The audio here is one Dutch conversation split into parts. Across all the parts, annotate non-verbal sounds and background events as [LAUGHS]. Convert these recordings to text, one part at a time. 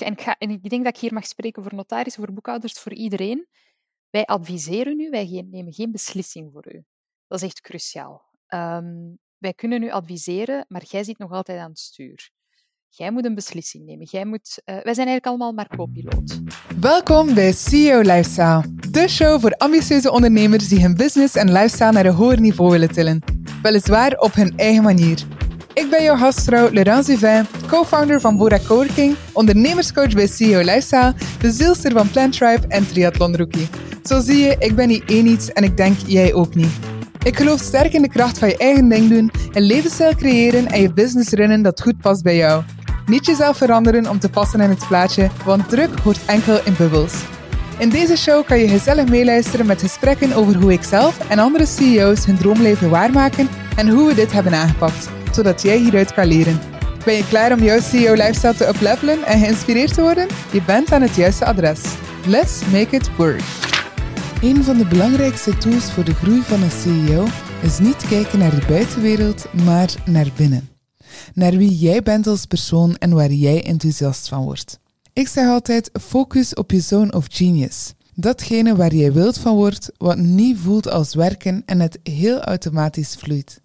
en, ik denk dat ik hier mag spreken voor notarissen, voor boekhouders, voor iedereen. Wij adviseren u, wij nemen geen beslissing voor u. Dat is echt cruciaal. Ehm, wij kunnen u adviseren, maar jij zit nog altijd aan het stuur. Jij moet een beslissing nemen. Jij moet, uh, wij zijn eigenlijk allemaal maar co-piloot. Welkom bij CEO Lifestyle, de show voor ambitieuze ondernemers die hun business en lifestyle naar een hoger niveau willen tillen. Weliswaar op hun eigen manier. Ik ben jouw gastvrouw Laurence Duvin, co-founder van Bora Coworking, ondernemerscoach bij CEO Lifestyle, de zielster van Plant Tribe en Triathlon Rookie. Zo zie je, ik ben niet één iets en ik denk jij ook niet. Ik geloof sterk in de kracht van je eigen ding doen, een levensstijl creëren en je business runnen dat goed past bij jou. Niet jezelf veranderen om te passen in het plaatje, want druk hoort enkel in bubbels. In deze show kan je gezellig meeluisteren met gesprekken over hoe ik zelf en andere CEO's hun droomleven waarmaken en hoe we dit hebben aangepakt, zodat jij hieruit kan leren. Ben je klaar om jouw CEO-lifestyle te uplevelen en geïnspireerd te worden? Je bent aan het juiste adres. Let's make it work! Een van de belangrijkste tools voor de groei van een CEO is niet kijken naar de buitenwereld, maar naar binnen. Naar wie jij bent als persoon en waar jij enthousiast van wordt. Ik zeg altijd: focus op je zone of genius. Datgene waar jij wild van wordt, wat niet voelt als werken en het heel automatisch vloeit.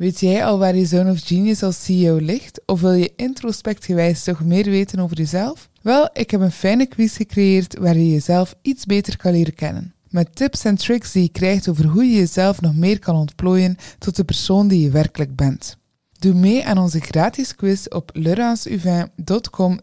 Weet jij al waar je zone of genius als CEO ligt? Of wil je introspectgewijs toch meer weten over jezelf? Wel, ik heb een fijne quiz gecreëerd waar je jezelf iets beter kan leren kennen. Met tips en tricks die je krijgt over hoe je jezelf nog meer kan ontplooien tot de persoon die je werkelijk bent. Doe mee aan onze gratis quiz op lauranceuvain.com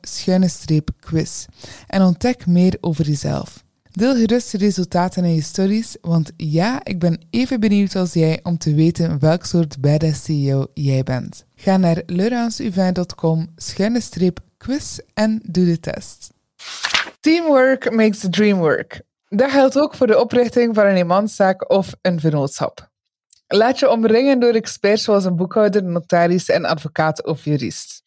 quiz en ontdek meer over jezelf. Deel gerust de resultaten in je stories, want ja, ik ben even benieuwd als jij om te weten welk soort badass CEO jij bent. Ga naar lauranceuvain.com quiz en doe de test. Teamwork makes the dream work. Dat geldt ook voor de oprichting van een eenmanszaak of een vennootschap. Laat je omringen door experts zoals een boekhouder, notaris en advocaat of jurist.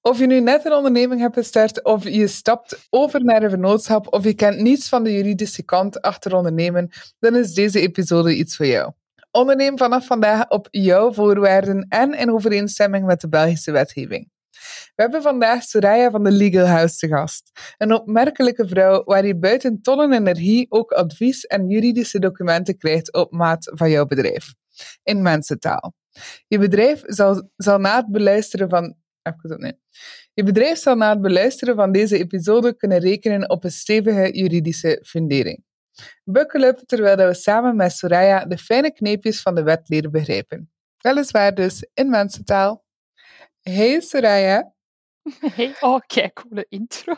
Of je nu net een onderneming hebt gestart, of je stapt over naar een vennootschap, of je kent niets van de juridische kant achter ondernemen, dan is deze episode iets voor jou. Onderneem vanaf vandaag op jouw voorwaarden en in overeenstemming met de Belgische wetgeving. We hebben vandaag Soraya van de Legal House te gast. Een opmerkelijke vrouw waar je buiten tonnen energie ook advies en juridische documenten krijgt op maat van jouw bedrijf. In mensentaal. Je bedrijf zal, zal na het beluisteren van. Nee. Je bedrijf zal na het beluisteren van deze episode kunnen rekenen op een stevige juridische fundering. Buckle up terwijl we samen met Soraya de fijne kneepjes van de wet leren begrijpen. Weliswaar dus in mensentaal. Hey Soraya. Hey, oh, kijk, coole intro.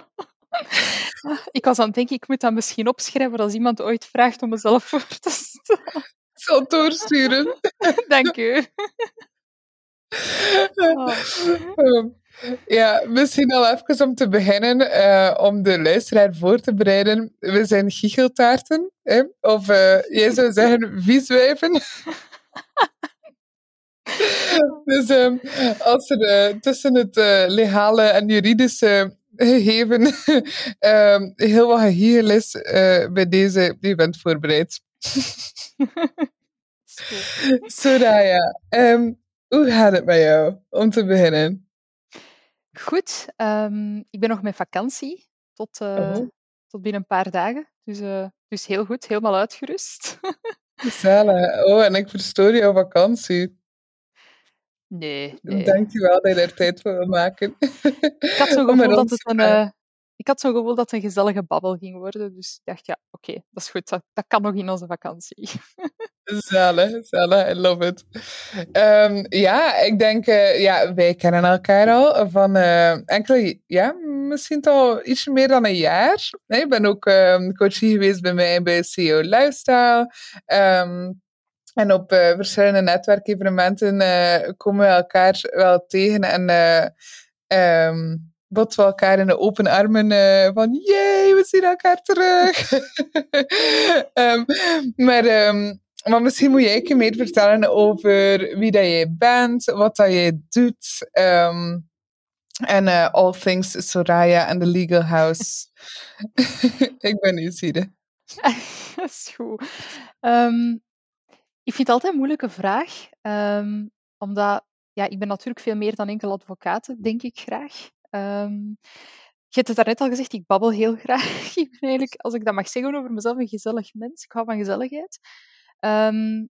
[LAUGHS] ik was aan het denken, ik moet dat misschien opschrijven als iemand ooit vraagt om mezelf voor te stellen. Ik zal het doorsturen. [LAUGHS] Dank u. Oh. Ja, misschien al even om te beginnen, uh, om de luisteraar voor te bereiden. We zijn giecheltaarten, hè? of uh, jij zou zeggen vieswijven. [LAUGHS] dus um, als er uh, tussen het legale en juridische gegeven um, [LAUGHS] heel wat gehiel is bij deze, je bent voorbereid. [LAUGHS] Soraya, um, hoe gaat het met jou, om te beginnen? Goed, ik ben nog met vakantie tot, uh, tot binnen een paar dagen. Dus, dus heel goed, helemaal uitgerust. [LAUGHS] Oh, en ik verstoor jouw vakantie. Nee, nee. Dankjewel dat je er tijd voor wil maken. Ik had zo'n [LAUGHS] gevoel dat het een, uh, ik had zo'n gevoel dat het een gezellige babbel ging worden. Dus ik dacht, ja, oké, dat is goed. Dat, dat, kan nog in onze vakantie. Zalig, zalig. I love it. Um, ja, ik denk, uh, ja, wij kennen elkaar al van uh, enkele, ja, misschien toch iets meer dan een jaar. Nee, ik ben ook um, geweest bij mij bij CEO Lifestyle. Um, en op uh, verschillende netwerkevenementen komen we elkaar wel tegen en botten we elkaar in de open armen van jee, we zien elkaar terug. um, [LAUGHS] maar, um, maar misschien moet jij je meer vertellen over wie dat jij bent, wat dat jij doet. en all things Soraya en the Legal House. [LAUGHS] Ik ben nieuwsgierig. [LAUGHS] Dat is ik vind het altijd een moeilijke vraag, omdat ja, ik ben natuurlijk veel meer dan enkel advocaat, denk ik graag. Um, je hebt het daarnet al gezegd, ik babbel heel [LAUGHS] graag. ik ben eigenlijk, als ik dat mag zeggen over mezelf, een gezellig mens. Ik hou van gezelligheid. Ehm,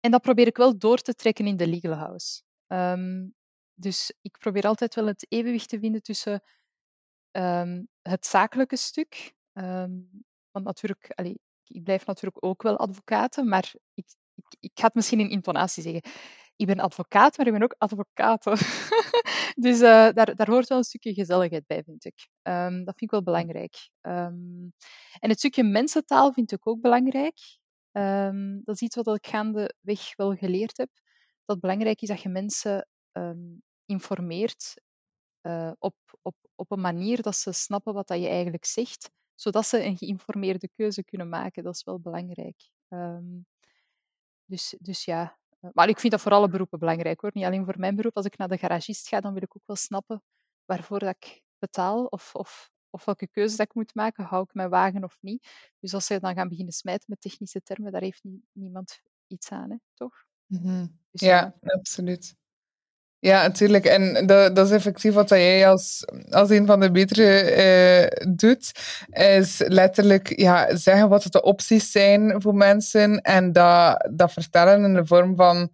en dat probeer ik wel door te trekken in de legal house. Ehm, dus ik probeer altijd wel het evenwicht te vinden tussen ehm, het zakelijke stuk. want natuurlijk, ik blijf natuurlijk ook wel advocaat, maar ik, ik, ik ga het misschien in intonatie zeggen. Ik ben advocaat, maar ik ben ook advocaat. [LAUGHS] dus uh, daar, daar hoort wel een stukje gezelligheid bij, vind ik. Um, dat vind ik wel belangrijk. Um, en het stukje mensentaal vind ik ook belangrijk. Um, dat is iets wat ik gaandeweg wel geleerd heb. Dat belangrijk is dat je mensen informeert uh, op, op, op een manier dat ze snappen wat dat je eigenlijk zegt, zodat ze een geïnformeerde keuze kunnen maken. Dat is wel belangrijk. dus, dus ja, eh, maar ik vind dat voor alle beroepen belangrijk hoor. Niet alleen voor mijn beroep. Als ik naar de garagist ga, dan wil ik ook wel snappen waarvoor dat ik betaal of, of, of welke keuze dat ik moet maken. Hou ik mijn wagen of niet? Dus als ze dan gaan beginnen smijten met technische termen, daar heeft niemand iets aan, hè, toch? Mm dus, ja, absoluut. Ja, natuurlijk. En dat, dat, is effectief wat jij als, als een van de betere uh, doet. Is letterlijk ja, zeggen wat de opties zijn voor mensen. En dat, dat vertellen in de vorm van...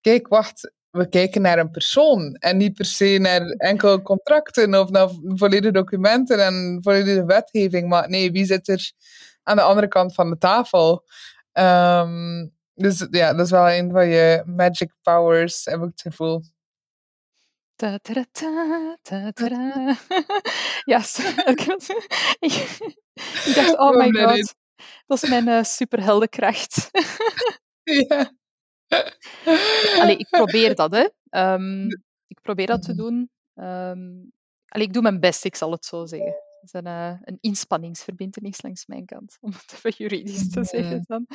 Kijk, wacht, we kijken naar een persoon. En niet per se naar enkel contracten of naar volledige documenten en volledige wetgeving. Maar nee, wie zit er aan de andere kant van de tafel? Um, dus ja, dat is wel een van je magic powers, heb ik het gevoel. Ta -ta -ta, ik dacht, oh my god, dat is mijn uh, superheldenkracht. ja. [LAUGHS] Allee, ik probeer dat, hè. [LAUGHS] Um, ik probeer dat te mhm. doen. Um, allee, ik doe mijn best, ik zal het zo zeggen. Het is een, uh, een inspanningsverbindenis langs mijn kant, om het even juridisch te zeggen. Dan.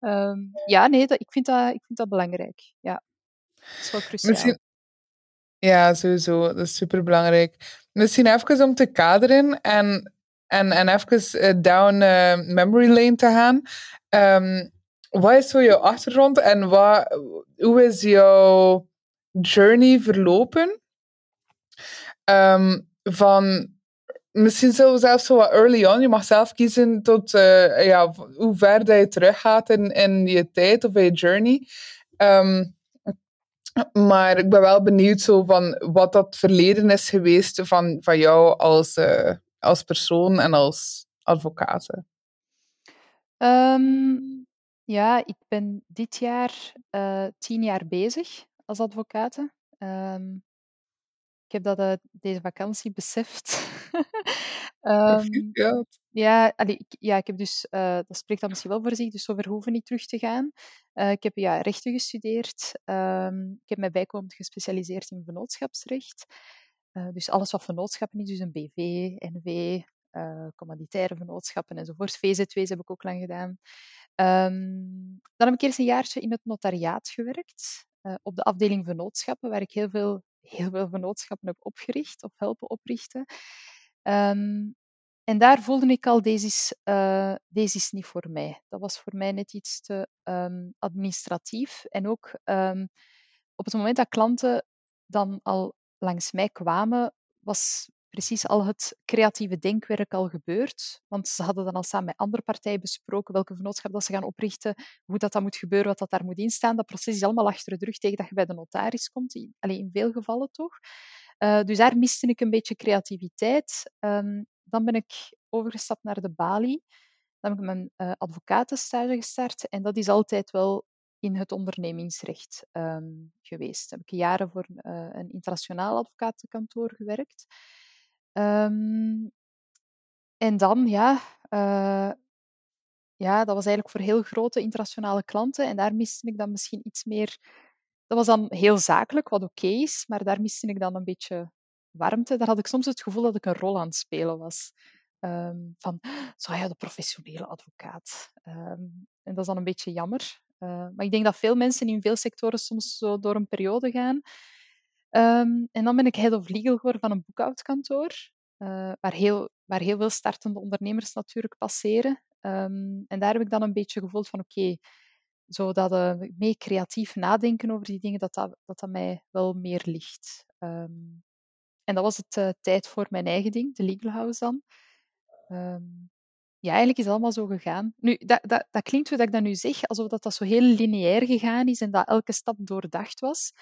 Um, ja, nee, dat, ik, vind dat, ik vind dat belangrijk. Ja, dat is wel cruciaal. Misschien, ja, sowieso. Dat is super belangrijk. Misschien even om te kaderen en, en, en even eh, down uh, memory lane te gaan. Um, wat is zo jouw achtergrond en wat, hoe is jouw journey verlopen? Um, van misschien zo zelfs zo wat early on. Je mag zelf kiezen tot uh, ja, hoe ver dat je teruggaat in, in je tijd of in je journey. Um, maar ik ben wel benieuwd zo van wat dat verleden is geweest van, van jou als, uh, als persoon en als advocaat. Um, ja, ik ben dit jaar uh, tien jaar bezig als advocaat. Um, ik heb dat uh, deze vakantie beseft. [LAUGHS] um, ja, allee, ik, ja, ik heb dus, uh, dat spreekt dan misschien wel voor zich, dus zover hoeven niet terug te gaan. Uh, ik heb ja, rechten gestudeerd. Um, ik heb mij bijkomend gespecialiseerd in vennootschapsrecht. Uh, dus alles wat vennootschappen is, dus een BV, NV, commanditaire vennootschappen enzovoort. VZW's heb ik ook lang gedaan. Um, dan heb ik eerst een jaartje in het notariaat gewerkt, op de afdeling vennootschappen, waar ik heel veel, heel veel vennootschappen heb opgericht of helpen oprichten. Um, en daar voelde ik al, deze is, uh, deze is niet voor mij. Dat was voor mij net iets te um, administratief. En ook um, op het moment dat klanten dan al langs mij kwamen, was precies al het creatieve denkwerk al gebeurd. Want ze hadden dan al samen met andere partijen besproken welke vennootschap dat ze gaan oprichten, hoe dat, dat moet gebeuren, wat dat daar moet instaan. Dat proces is allemaal achter de rug tegen dat je bij de notaris komt. Alleen in veel gevallen toch. Uh, dus daar miste ik een beetje creativiteit. Um, dan ben ik overgestapt naar de Bali. Dan heb ik mijn uh, advocatenstage gestart. En dat is altijd wel in het ondernemingsrecht um, geweest. Heb ik jaren voor uh, een internationaal advocatenkantoor gewerkt. Um, en dan, ja, uh, ja, dat was eigenlijk voor heel grote internationale klanten. En daar miste ik dan misschien iets meer. Dat was dan heel zakelijk, wat oké is, maar daar miste ik dan een beetje warmte, daar had ik soms het gevoel dat ik een rol aan het spelen was. Um, van, zo ja, de professionele advocaat. Um, en dat is dan een beetje jammer. Uh, maar ik denk dat veel mensen in veel sectoren soms zo door een periode gaan. En dan ben ik head of legal geworden van een boekhoudkantoor, uh, waar, heel, waar heel veel startende ondernemers natuurlijk passeren. en daar heb ik dan een beetje gevoeld van, oké, okay, zo dat uh, mee creatief nadenken over die dingen, dat dat, dat, mij wel meer ligt. En dat was het uh, tijd voor mijn eigen ding, de Legal House dan. Ehm, ja, eigenlijk is het allemaal zo gegaan. Nu, dat, dat, dat klinkt hoe dat ik dat nu zeg, alsof dat, dat zo heel lineair gegaan is en dat elke stap doordacht was.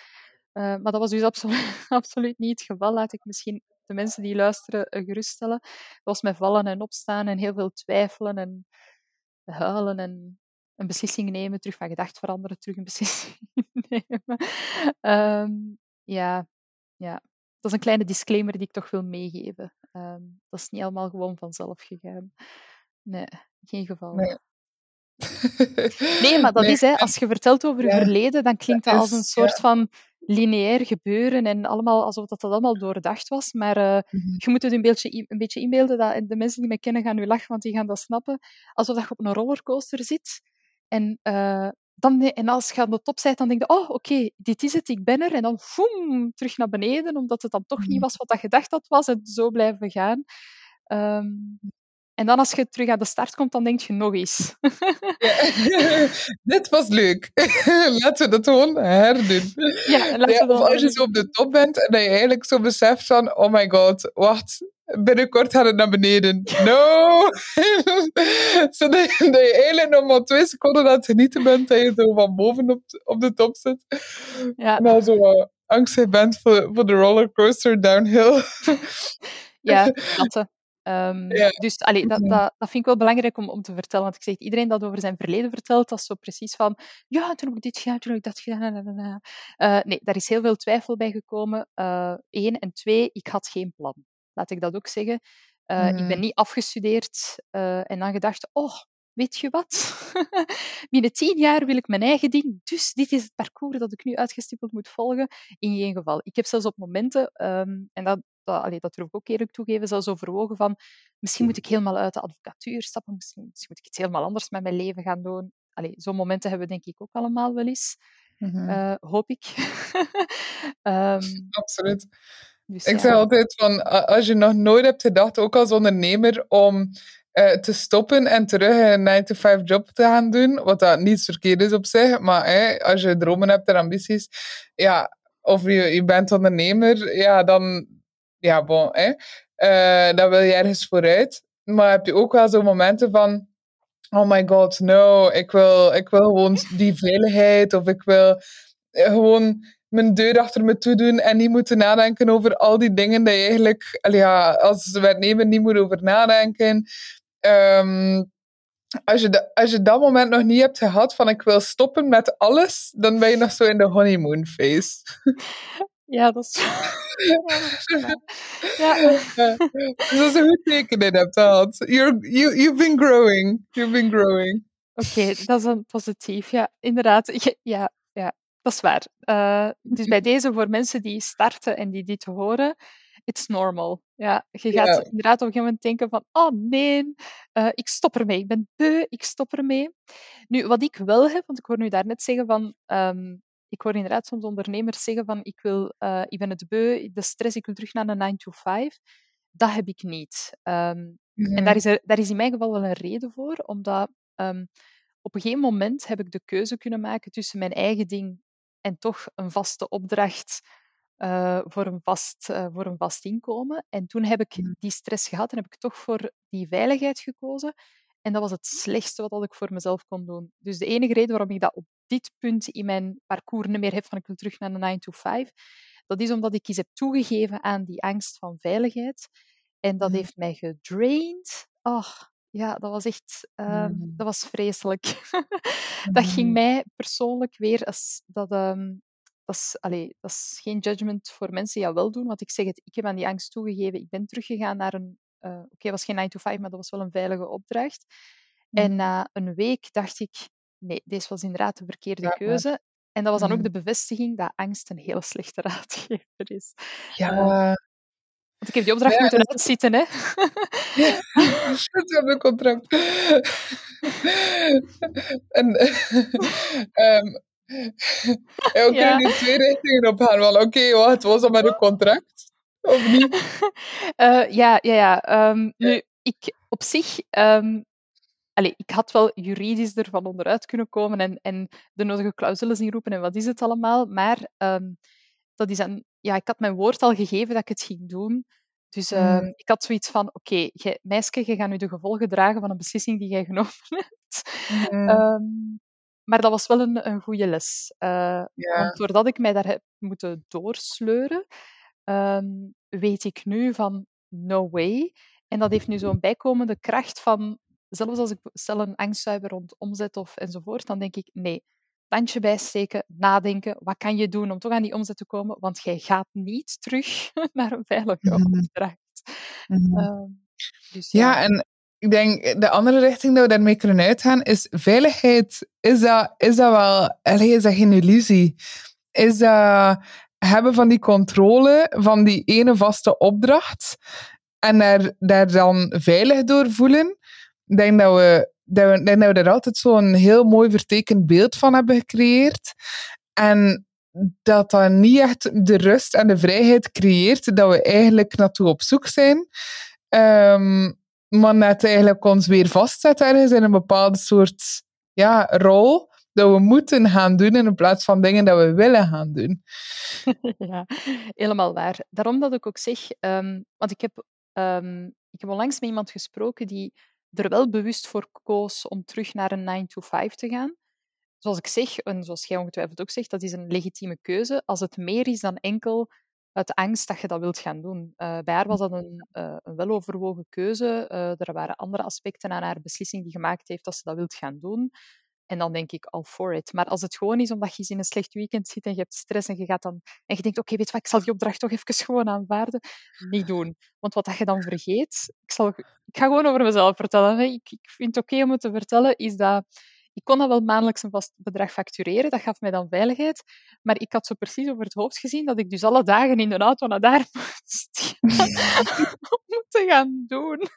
Uh, maar dat was dus [LAUGHS] absoluut, niet het geval. Laat ik misschien de mensen die luisteren uh, geruststellen. Dat was met vallen en opstaan en heel veel twijfelen en huilen en een beslissing nemen, terug van gedacht veranderen, terug een [LAUGHS] beslissing nemen. Um, ja, ja, dat is een kleine disclaimer die ik toch wil meegeven. Um, dat is niet allemaal gewoon vanzelf gegaan. Nee, geen geval. Nee. [LAUGHS] nee maar dat nee. is, hè, als je vertelt over je ja. verleden, dan klinkt dat, dat als een soort ja. van lineair gebeuren en allemaal, alsof dat, dat allemaal doordacht was. Maar uh, mm -hmm. je moet het een beetje, een beetje inbeelden, dat de mensen die mij kennen gaan nu lachen, want die gaan dat snappen. Alsof dat je op een rollercoaster zit en uh, dan, en als je aan de top bent, dan denk je, oh, oké, okay, dit is het, ik ben er. En dan foem, terug naar beneden, omdat het dan toch niet was wat dat gedacht had was. En zo blijven gaan. Um, en dan als je terug aan de start komt, dan denk je nog eens. Ja. [LAUGHS] Dit was leuk. [LAUGHS] laten we dat gewoon herdoen. Ja, laten ja, we of als je zo op de top bent en dat je eigenlijk zo beseft van, oh my god, wacht, binnenkort gaat het naar beneden. No! Zodat je, dat je eigenlijk nog maar twee seconden aan het genieten bent dat je zo van boven op, op de top zit. Ja. En dan zo uh, angstig bent voor, voor de rollercoaster downhill. [LAUGHS] ja, [LAUGHS] dat. Um, ja. Dus allee, dat, dat, dat vind ik wel belangrijk om, om te vertellen. Want ik zeg, iedereen dat over zijn verleden vertelt, dat is zo precies van ja, toen heb ik dit gedaan, toen heb ik dat gedaan. Uh, nee, daar is heel veel twijfel bij gekomen. Eén. Uh, en twee, ik had geen plan. Laat ik dat ook zeggen. Uh, mm. Ik ben niet afgestudeerd en dan gedacht, oh, weet je wat? [LAUGHS] Binnen tien jaar wil ik mijn eigen ding, dus dit is het parcours dat ik nu uitgestippeld moet volgen. In geen geval. Ik heb zelfs op momenten, um, en dat, dat, allee, dat durf ik ook eerlijk toegeven, zelfs overwogen van misschien moet ik helemaal uit de advocatuur stappen, misschien, misschien moet ik iets helemaal anders met mijn leven gaan doen. Zo'n momenten hebben we denk ik ook allemaal wel eens. Mm -hmm. uh, hoop ik. um, [LAUGHS] Absoluut. Dus, ik ja. zeg altijd van, als je nog nooit hebt gedacht, ook als ondernemer, om uh, te stoppen en terug een 9-to-5 job te gaan doen, wat dat niet verkeerd is op zich, maar als je dromen hebt en ambities, ja, of je, je bent ondernemer, ja, dan, ja, bon, hè, uh, dan wil je ergens vooruit. Maar heb je ook wel zo momenten van, oh my god, no, ik wil, ik wil gewoon die veiligheid, of ik wil gewoon mijn deur achter me toe doen en niet moeten nadenken over al die dingen die je eigenlijk ja, als werknemer niet moet over nadenken. Um, als, je de, als je dat moment nog niet hebt gehad van ik wil stoppen met alles, dan ben je nog zo in de honeymoon phase. [LAUGHS] Ja, dat is. [LAUGHS] ja. ja. Dus dat is een goed teken dat je hebt gehad. You're, you, you've been growing. You've been growing. Oké, okay, dat is een positief. Ja, inderdaad. Ja dat is waar. Uh, dus bij deze, voor mensen die starten en die dit horen, it's normal. Ja, je gaat ja. inderdaad op een gegeven moment denken van, oh nee, uh, ik stop ermee. Ik ben beu, ik stop ermee. Nu, wat ik wel heb, want ik hoor nu daarnet zeggen van, um, ik hoor inderdaad soms ondernemers zeggen van, ik, wil, uh, ik ben het beu, de stress, ik wil terug naar een 9 to 5. Dat heb ik niet. Um, mm-hmm. En daar is, er, daar is in mijn geval wel een reden voor, omdat um, op een gegeven moment heb ik de keuze kunnen maken tussen mijn eigen ding en toch een vaste opdracht uh, voor, een vast, uh, voor een vast inkomen. En toen heb ik die stress gehad en heb ik toch voor die veiligheid gekozen. En dat was het slechtste wat ik voor mezelf kon doen. Dus de enige reden waarom ik dat op dit punt in mijn parcours niet meer heb van ik wil terug naar de 9 to 5, dat is omdat ik iets heb toegegeven aan die angst van veiligheid. En dat heeft mij gedraind. Oh, ja, dat was echt uh, mm. dat was vreselijk. [LAUGHS] dat ging Mm. mij persoonlijk weer als dat, um, dat is, allee, dat is geen judgment voor mensen die dat wel doen, want ik zeg het, ik heb aan die angst toegegeven. Ik ben teruggegaan naar een, uh, oké, okay, was geen 9 to 5, maar dat was wel een veilige opdracht. Mm. En na een week dacht ik, nee, deze was inderdaad de verkeerde Ja, keuze. En dat was dan ook de bevestiging dat angst een heel slechte [LAUGHS] raadgever is. Uh, Ja. Want ik heb die opdracht Ja, moeten dat uitzitten, hè. [LAUGHS] Shit, we hebben een contract. En [LAUGHS] ehm ja, we Ja. kunnen nu twee richtingen op gaan. Oké, wacht, was dat met een contract? Of niet? [LAUGHS] Eh, ja, ja, ja. Ehm, Ja. nu, ik op zich... ehm, allee, ik had wel juridisch ervan onderuit kunnen komen en, en de nodige clausules inroepen en wat is het allemaal, maar ehm, dat is aan ja, ik had mijn woord al gegeven dat ik het ging doen. Dus ehm, ik had zoiets van, oké, meisje, je gaat nu de gevolgen dragen van een beslissing die jij [LAUGHS] genomen hebt. Mhm. Ehm, maar dat was wel een, een goede les. Ja. Want doordat ik mij daar heb moeten doorsleuren, ehm, weet ik nu van no way. En dat heeft nu zo'n bijkomende kracht van, zelfs als ik stel een angstzuiver rond omzet of enzovoort, dan denk ik, nee, tandje bijsteken, nadenken, wat kan je doen om toch aan die omzet te komen? Want jij gaat niet terug [LAUGHS] naar een veilige Mhm. opdracht. Mhm. Ehm, dus ja. Ja, en ik denk de andere richting dat we daarmee kunnen uitgaan is veiligheid. Is dat, is dat wel, is dat geen illusie? Is dat hebben van die controle van die ene vaste opdracht en daar, daar dan veilig door voelen? Ik denk dat we, dat we, dat we daar altijd zo'n heel mooi vertekend beeld van hebben gecreëerd. En dat dat niet echt de rust en de vrijheid creëert dat we eigenlijk naartoe op zoek zijn. Ehm, maar net eigenlijk ons weer vastzet ergens in een bepaalde soort ja, rol dat we moeten gaan doen in plaats van dingen dat we willen gaan doen. [LAUGHS] Ja, helemaal waar. Daarom dat ik ook zeg, ehm, want ik heb, ehm, ik heb onlangs met iemand gesproken die er wel bewust voor koos om terug naar een 9 to 5 te gaan. Zoals ik zeg, en zoals jij ongetwijfeld ook zegt, dat is een legitieme keuze. Als het meer is dan enkel uit angst dat je dat wilt gaan doen. Eh, bij haar was dat een, eh, een weloverwogen keuze. Eh, er waren andere aspecten aan haar beslissing die gemaakt heeft dat ze dat wilt gaan doen. En dan denk ik all for it. Maar als het gewoon is omdat je in een slecht weekend zit en je hebt stress en je gaat dan en je denkt, oké, weet je wat, ik zal die opdracht toch even [LAUGHS] gewoon aanvaarden. Niet doen. Want wat dat je dan vergeet, ik, zal, ik ga gewoon over mezelf vertellen. Hè. Ik, ik vind het oké om het te vertellen, is dat ik kon dat wel maandelijks een vast bedrag factureren, dat gaf mij dan veiligheid. Maar ik had zo precies over het hoofd gezien dat ik dus alle dagen in de auto naar daar [LAUGHS] moest gaan [LAUGHS] doen.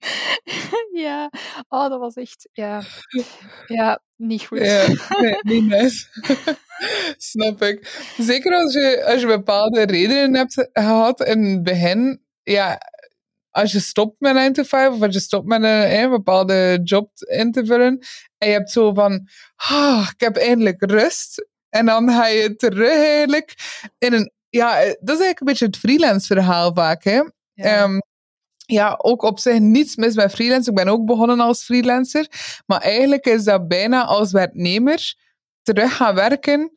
[LAUGHS] ja, oh, dat was echt, ja, [LAUGHS] ja niet goed. Ja, [LAUGHS] nee, niet nice. Snap ik. Zeker als je, als je bepaalde redenen hebt gehad in het begin. Ja, als je stopt met 9 to 5 of als je stopt met een, een bepaalde job in te vullen. En je hebt zo van, ah, ik heb eindelijk rust. En dan ga je terug eigenlijk in een... Ja, dat is eigenlijk een beetje het freelance verhaal vaak. Hè? Ja. Ehm, ja, ook op zich niets mis met freelance. Ik ben ook begonnen als freelancer. Maar eigenlijk is dat bijna als werknemer terug gaan werken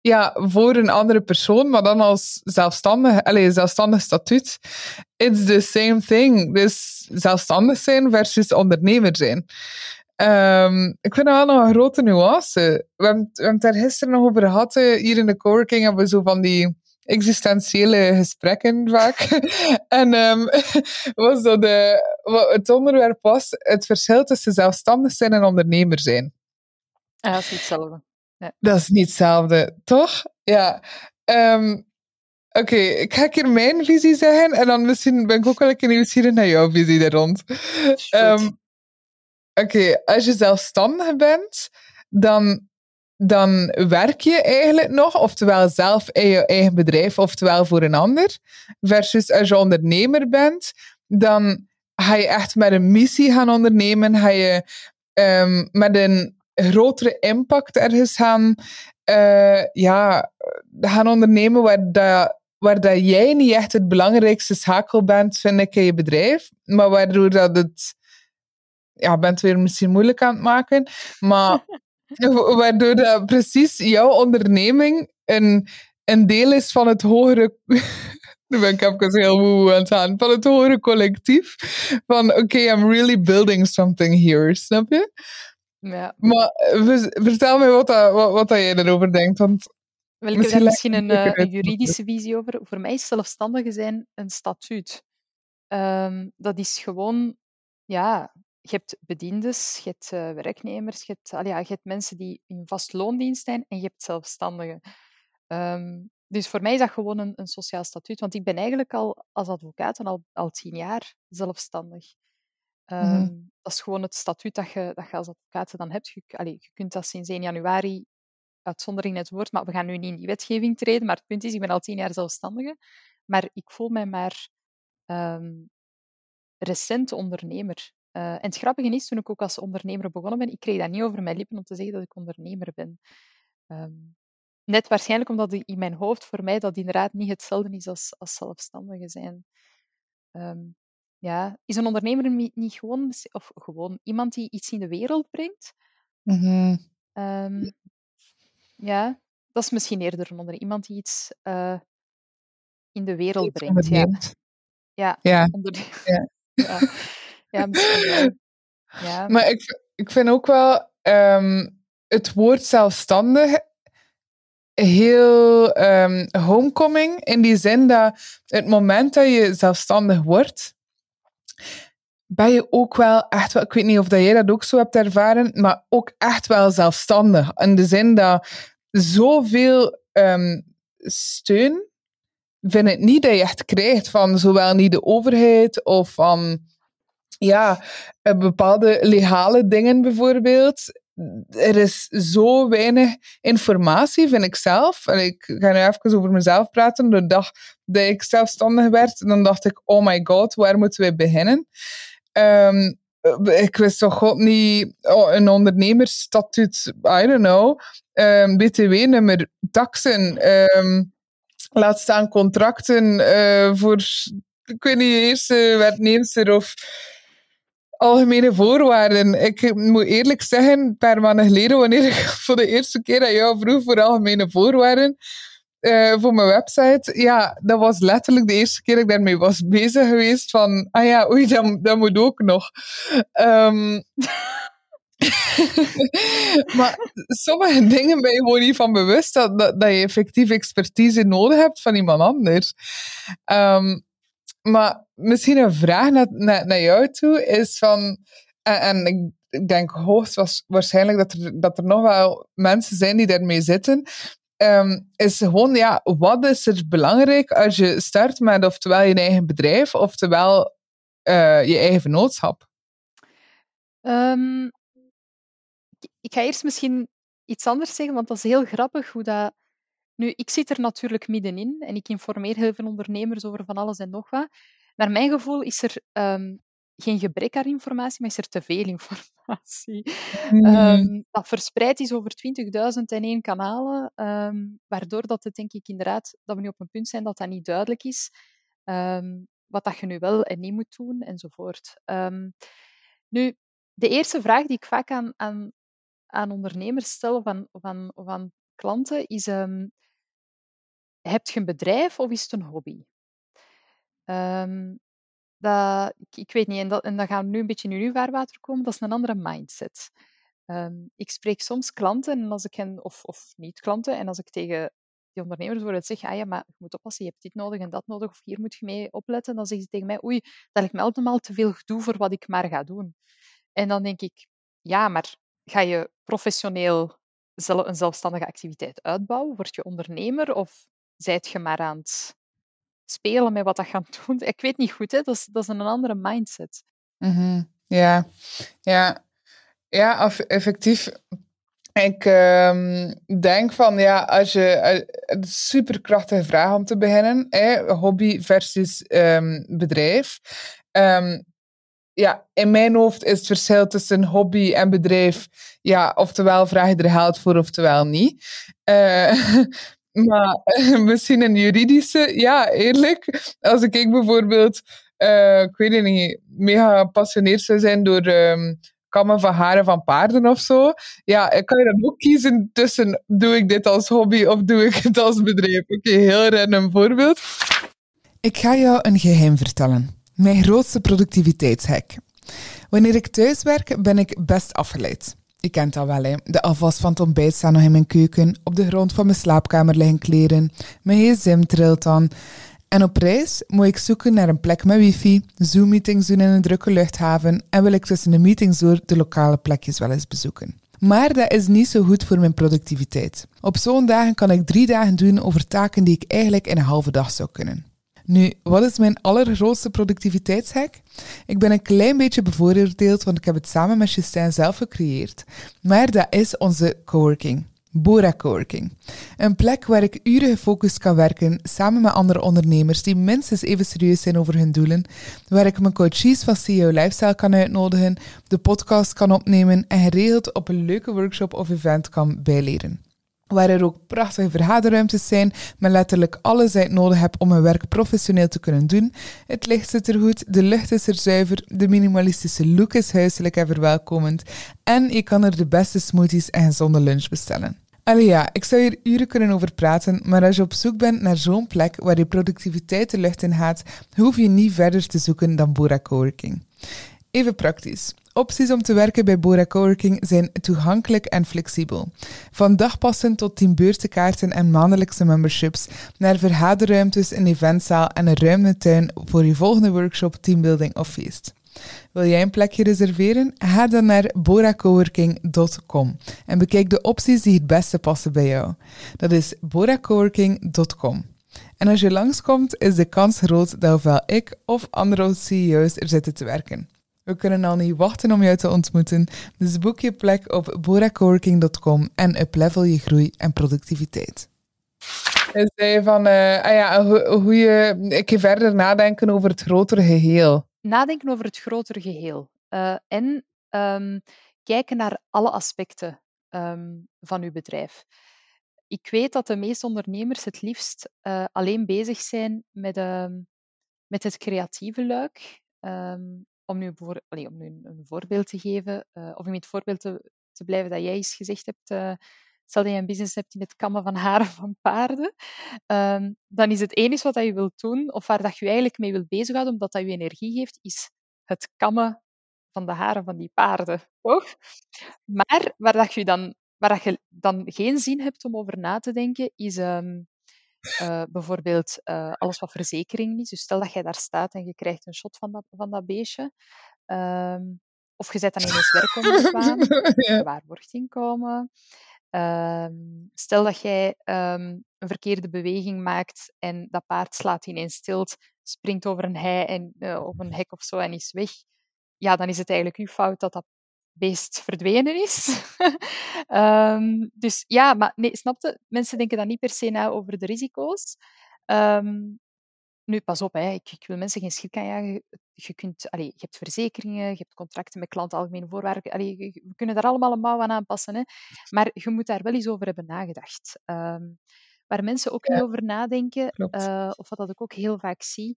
ja, voor een andere persoon, maar dan als zelfstandig, allez, zelfstandig statuut. It's the same thing. Dus zelfstandig zijn versus ondernemer zijn. Ehm, ik vind dat wel nog een grote nuance. We hebben, we hebben het daar gisteren nog over gehad. eh, Hier in de coworking hebben we zo van die existentiële gesprekken vaak. [LAUGHS] en ehm, [LAUGHS] was dat de, wat het onderwerp was het verschil tussen zelfstandig zijn en ondernemer zijn. Ja, dat is niet hetzelfde. Dat is niet hetzelfde, toch? Ja. Ehm, Oké, ik ga een keer mijn visie zeggen en dan misschien ben ik ook wel een keer nieuwsgierig naar jouw visie daar rond. Ehm, Oké, als je zelfstandig bent, dan, dan werk je eigenlijk nog, oftewel zelf in je eigen bedrijf, oftewel voor een ander. Versus als je ondernemer bent, dan ga je echt met een missie gaan ondernemen, ga je ehm, met een grotere impact ergens gaan, eh, ja, gaan ondernemen waar, dat, waar dat jij niet echt het belangrijkste schakel bent, vind ik, in je bedrijf. Maar waardoor dat het... Ja, ik ben het weer misschien moeilijk aan het maken. Maar [LAUGHS] [LAUGHS] waardoor dat precies jouw onderneming een, een deel is van het hogere... [LAUGHS] Nu ben ik even heel moe aan het gaan. Van het hogere collectief. Van, oké, I'm really building something here. Snap je? Ja. Maar eh, ver- vertel me wat, dat, wat, wat dat jij erover denkt. Want Wel, ik heb Misschien daar een, eh, een juridische visie over. Voor mij is zelfstandige zijn een statuut. Ehm, dat is gewoon, ja, je hebt bediendes, je hebt eh, werknemers, je hebt, ja, je hebt mensen die in vast loondienst zijn en je hebt zelfstandigen. Ehm, dus voor mij is dat gewoon een, een sociaal statuut, want ik ben eigenlijk al als advocaat al, al tien jaar zelfstandig. Ehm, Mhm. Dat is gewoon het statuut dat je, dat je als advocaat dan hebt. Je, allee, je kunt dat sinds 1 januari, uitzondering net woord, maar we gaan nu niet in die wetgeving treden. Maar het punt is, ik ben al tien jaar zelfstandige, maar ik voel mij maar ehm, recent ondernemer. Eh, en het grappige is, toen ik ook als ondernemer begonnen ben, ik kreeg dat niet over mijn lippen om te zeggen dat ik ondernemer ben. Ehm, net waarschijnlijk omdat in mijn hoofd voor mij dat inderdaad niet hetzelfde is als, als zelfstandige zijn. Ehm, ja, is een ondernemer niet gewoon, of gewoon iemand die iets in de wereld brengt? Mm ja, dat is misschien eerder een onder iemand die iets uh, in de wereld brengt. Ja. Ja, ja. ja. [LAUGHS] ja. Ja. Maar ik, ik vind ook wel um, het woord zelfstandig heel um, homecoming. In die zin dat het moment dat je zelfstandig wordt, ben je ook wel echt wel, ik weet niet of jij dat ook zo hebt ervaren, maar ook echt wel zelfstandig. In de zin dat zoveel um, steun vind ik niet dat je echt krijgt van zowel niet de overheid of van ja, bepaalde legale dingen bijvoorbeeld. Er is zo weinig informatie, vind ik zelf. En ik ga nu even over mezelf praten. De dag dat ik zelfstandig werd, dan dacht ik, oh my god, waar moeten we beginnen? Um, ik wist toch niet, oh, een ondernemersstatuut, I don't know, um, btw-nummer, taxen, um, laat staan contracten uh, voor, ik weet niet, eerste werknemer of algemene voorwaarden. Ik moet eerlijk zeggen, een paar maanden geleden, wanneer ik [LAUGHS] voor de eerste keer aan jou vroeg voor algemene voorwaarden, uh, voor mijn website. Ja, dat was letterlijk de eerste keer dat ik daarmee was bezig geweest. Van, ah ja, oei, dat, dat moet ook nog. Um, [LAUGHS] maar sommige dingen ben je gewoon niet van bewust dat, dat, je effectief expertise nodig hebt van iemand anders. Um, maar misschien een vraag naar, naar, jou toe is van, en, en ik denk hoogstwaarschijnlijk dat er, dat er nog wel mensen zijn die daarmee zitten, um, is gewoon, ja, wat is er belangrijk als je start met oftewel je eigen bedrijf, oftewel uh, je eigen vennootschap? Um, ik ga eerst misschien iets anders zeggen, want dat is heel grappig hoe dat... Nu, ik zit er natuurlijk middenin en ik informeer heel veel ondernemers over van alles en nog wat. Naar mijn gevoel is er um, geen gebrek aan informatie, maar is er te veel informatie. Mm. dat verspreid is over 20.000 en één kanalen, um, waardoor dat het denk ik inderdaad, dat we nu op een punt zijn dat dat niet duidelijk is, um, wat dat je nu wel en niet moet doen, enzovoort. nu, de eerste vraag die ik vaak aan, aan, aan ondernemers stel aan, of aan klanten is, heb je een bedrijf of is het een hobby? Um, dat, ik, ik, weet niet, en, dat, en dan gaan we nu een beetje in uw vaarwater komen, dat is een andere mindset. Um, ik spreek soms klanten, en als ik hen, of, of niet-klanten, en als ik tegen die ondernemers bijvoorbeeld zeg, ah maar je moet oppassen, je hebt dit nodig en dat nodig, of hier moet je mee opletten, dan zeggen ze tegen mij, oei, dat lijkt me allemaal te veel gedoe voor wat ik maar ga doen. En dan denk ik, ja, maar ga je professioneel een zelfstandige activiteit uitbouwen? Word je ondernemer of zijt je maar aan het spelen met wat dat gaat [LAUGHS] doen. Ik weet niet goed, hè? Dat, is, dat is een andere mindset. Mm Ja, ja. ja effectief. Ik um, denk van ja, als je een superkrachtige vraag om te beginnen, hè, hobby versus um, bedrijf. Um, ja, in mijn hoofd is het verschil tussen hobby en bedrijf, ja, oftewel vraag je er geld voor, oftewel niet. Uh, [LAUGHS] Maar misschien een juridische, ja, eerlijk. Als ik bijvoorbeeld, uh, ik weet het niet, mega gepassioneerd zou zijn door um, kammen van haren van paarden of zo. Ja, ik kan je dan ook kiezen tussen, doe ik dit als hobby of doe ik het als bedrijf? Oké, heel random voorbeeld. Ik ga jou een geheim vertellen. Mijn grootste productiviteitshack. Wanneer ik thuis werk, ben ik best afgeleid. Je kent dat wel, hè. De afwas van het ontbijt staat nog in mijn keuken. Op de grond van mijn slaapkamer liggen kleren. Mijn gsm trilt dan. En op reis moet ik zoeken naar een plek met wifi, Zoom-meetings doen in een drukke luchthaven en wil ik tussen de meetings door de lokale plekjes wel eens bezoeken. Maar dat is niet zo goed voor mijn productiviteit. Op zo'n dagen kan ik drie dagen doen over taken die ik eigenlijk in een halve dag zou kunnen. Nu, wat is mijn allergrootste productiviteitshack? Ik ben een klein beetje bevooroordeeld, want ik heb het samen met Justin zelf gecreëerd. Maar dat is onze coworking. Bora Coworking. Een plek waar ik uren gefocust kan werken samen met andere ondernemers die minstens even serieus zijn over hun doelen, waar ik mijn coaches van CEO Lifestyle kan uitnodigen, de podcast kan opnemen en geregeld op een leuke workshop of event kan bijleren. Waar er ook prachtige vergaderruimtes zijn, met letterlijk alles je nodig hebt om een werk professioneel te kunnen doen. Het licht zit er goed, de lucht is er zuiver, de minimalistische look is huiselijk en verwelkomend en je kan er de beste smoothies en gezonde lunch bestellen. Allee ja, ik zou hier uren kunnen over praten, maar als je op zoek bent naar zo'n plek waar je productiviteit de lucht in gaat, hoef je niet verder te zoeken dan Bora Coworking. Even praktisch. Opties om te werken bij Bora Coworking zijn toegankelijk en flexibel. Van dagpassen tot teambeurtenkaarten en maandelijkse memberships, naar vergaderruimtes, een eventzaal en een ruime tuin voor je volgende workshop, teambuilding of feest. Wil jij een plekje reserveren? Ga dan naar boracoworking.com en bekijk de opties die het beste passen bij jou. Dat is boracoworking.com. En als je langskomt, is de kans groot dat ofwel ik of andere CEO's er zitten te werken. We kunnen al niet wachten om jou te ontmoeten, dus boek je plek op boracoworking.com en uplevel je groei en productiviteit. Hij zei van, uh, ah ja, hoe, je een keer verder nadenken over het grotere geheel. Nadenken over het grotere geheel. Uh, en um, kijken naar alle aspecten um, van uw bedrijf. Ik weet dat de meeste ondernemers het liefst uh, alleen bezig zijn met, uh, met het creatieve luik. Um, om nu, voor, om nu een, voorbeeld te geven, uh, of om het voorbeeld te, te, blijven dat jij eens gezegd hebt, uh, stel dat je een business hebt in het kammen van haren van paarden, um, dan is het enige wat je wilt doen, of waar dat je, je eigenlijk mee wilt bezighouden, omdat dat je energie geeft, is het kammen van de haren van die paarden. Maar waar, dat je, dan, dat je dan geen zin hebt om over na te denken, is um, uh, bijvoorbeeld uh, alles wat verzekering is. Dus stel dat jij daar staat en je krijgt een shot van dat, van dat beestje. Um, of je zet dan ineens werk [LAUGHS] ja. waar wordt inkomen. Um, stel dat jij um, een verkeerde beweging maakt en dat paard slaat ineens stil, springt over een hei en, uh, of een hek of zo en is weg. Ja, dan is het eigenlijk uw fout dat dat beest verdwenen is. um, [LAUGHS] dus ja, maar nee, snapte? Mensen denken dan niet per se na over de risico's. Um, nu, pas op, hè. Ik, ik, wil mensen geen schrik aanjagen. Je, kunt, allee, je hebt verzekeringen, je hebt contracten met klanten, algemene voorwaarden. Allee, we kunnen daar allemaal een mouw aan aanpassen. Hè. Maar je moet daar wel eens over hebben nagedacht. Um, waar mensen ook ja. niet over nadenken, uh, of wat dat ik ook heel vaak zie,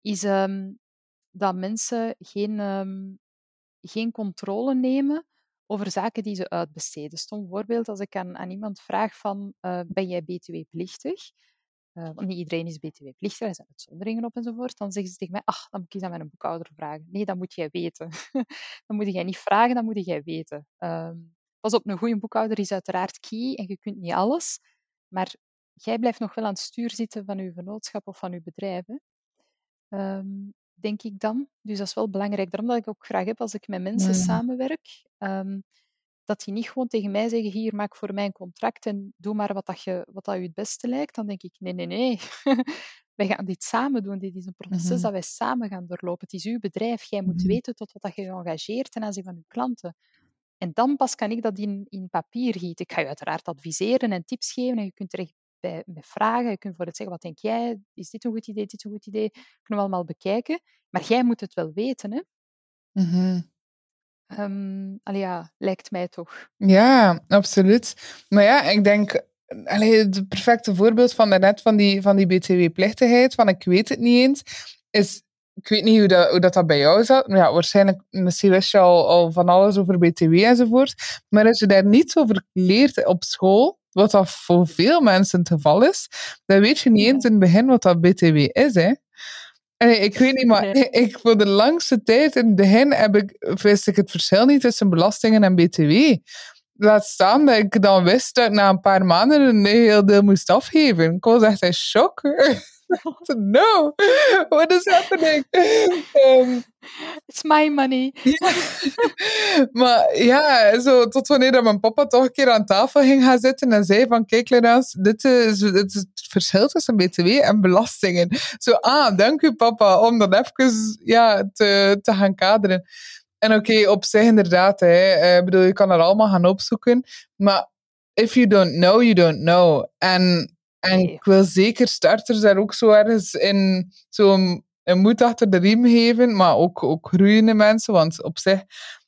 is dat mensen geen geen controle nemen over zaken die ze uitbesteden. Stom voorbeeld, als ik aan, iemand vraag van, uh, ben jij btw-plichtig? Uh, want niet iedereen is btw-plichtig, er zijn uitzonderingen op enzovoort. Dan zeggen ze tegen mij, ach, dan moet ik eens aan mijn boekhouder vragen. Nee, dat moet jij weten. [LAUGHS] dan moet jij niet vragen, dan moet jij weten. Um, pas op, een goede boekhouder is uiteraard key en je kunt niet alles. Maar jij blijft nog wel aan het stuur zitten van je vennootschap of van je bedrijf. Um, denk ik dan. Dus dat is wel belangrijk. Daarom dat ik ook graag heb als ik met mensen mm. samenwerk, um, dat die niet gewoon tegen mij zeggen, hier, maak voor mij een contract en doe maar wat, dat je, wat dat je het beste lijkt. Dan denk ik, nee, nee, nee. [LAUGHS] wij gaan dit samen doen. Dit is een proces mm -hmm. dat wij samen gaan doorlopen. Het is uw bedrijf. Jij moet mm -hmm. weten tot wat dat je engageert ten aanzien van uw klanten. En dan pas kan ik dat in, in papier gieten. Ik ga je uiteraard adviseren en tips geven en je kunt terecht bij, met vragen. Je kunt voor het zeggen, wat denk jij? Is dit een goed idee? Dit een goed idee? Kunnen we allemaal bekijken. Maar jij moet het wel weten, hè? Mm -hmm. um, allee, ja, lijkt mij toch. Ja, absoluut. Maar ja, ik denk... Allee, het perfecte voorbeeld van daarnet van die, van die btw-plichtigheid, van ik weet het niet eens, is ik weet niet hoe dat, hoe dat, dat bij jou zat. Ja, waarschijnlijk, misschien wist je al, al van alles over BTW enzovoort. Maar als je daar niets over leert op school, wat dat voor veel mensen het geval is, dan weet je niet eens in het begin wat dat BTW is. Hè. Ik weet niet, maar [LAUGHS] ik, voor de langste tijd in het begin heb ik, wist ik het verschil niet tussen belastingen en BTW. Laat staan dat ik dan wist dat ik na een paar maanden een heel deel moest afgeven. Ik was echt in shock. [LAUGHS] [LAUGHS] no, what is happening? Um, It's my money. [LAUGHS] maar ja, zo, tot wanneer dat mijn papa toch een keer aan tafel ging gaan zitten en zei van, kijk Lennart, dit is, dit is het verschil tussen btw en belastingen. Zo, ah, dank u papa, om dat even ja, te, te gaan kaderen. En oké, okay, op zich inderdaad, hè, uh, bedoel, je kan er allemaal gaan opzoeken, maar if you don't know, you don't know. En en ik wil zeker starters daar ook zo ergens in zo'n een moed achter de riem geven, maar ook, ook groeiende mensen. Want op zich,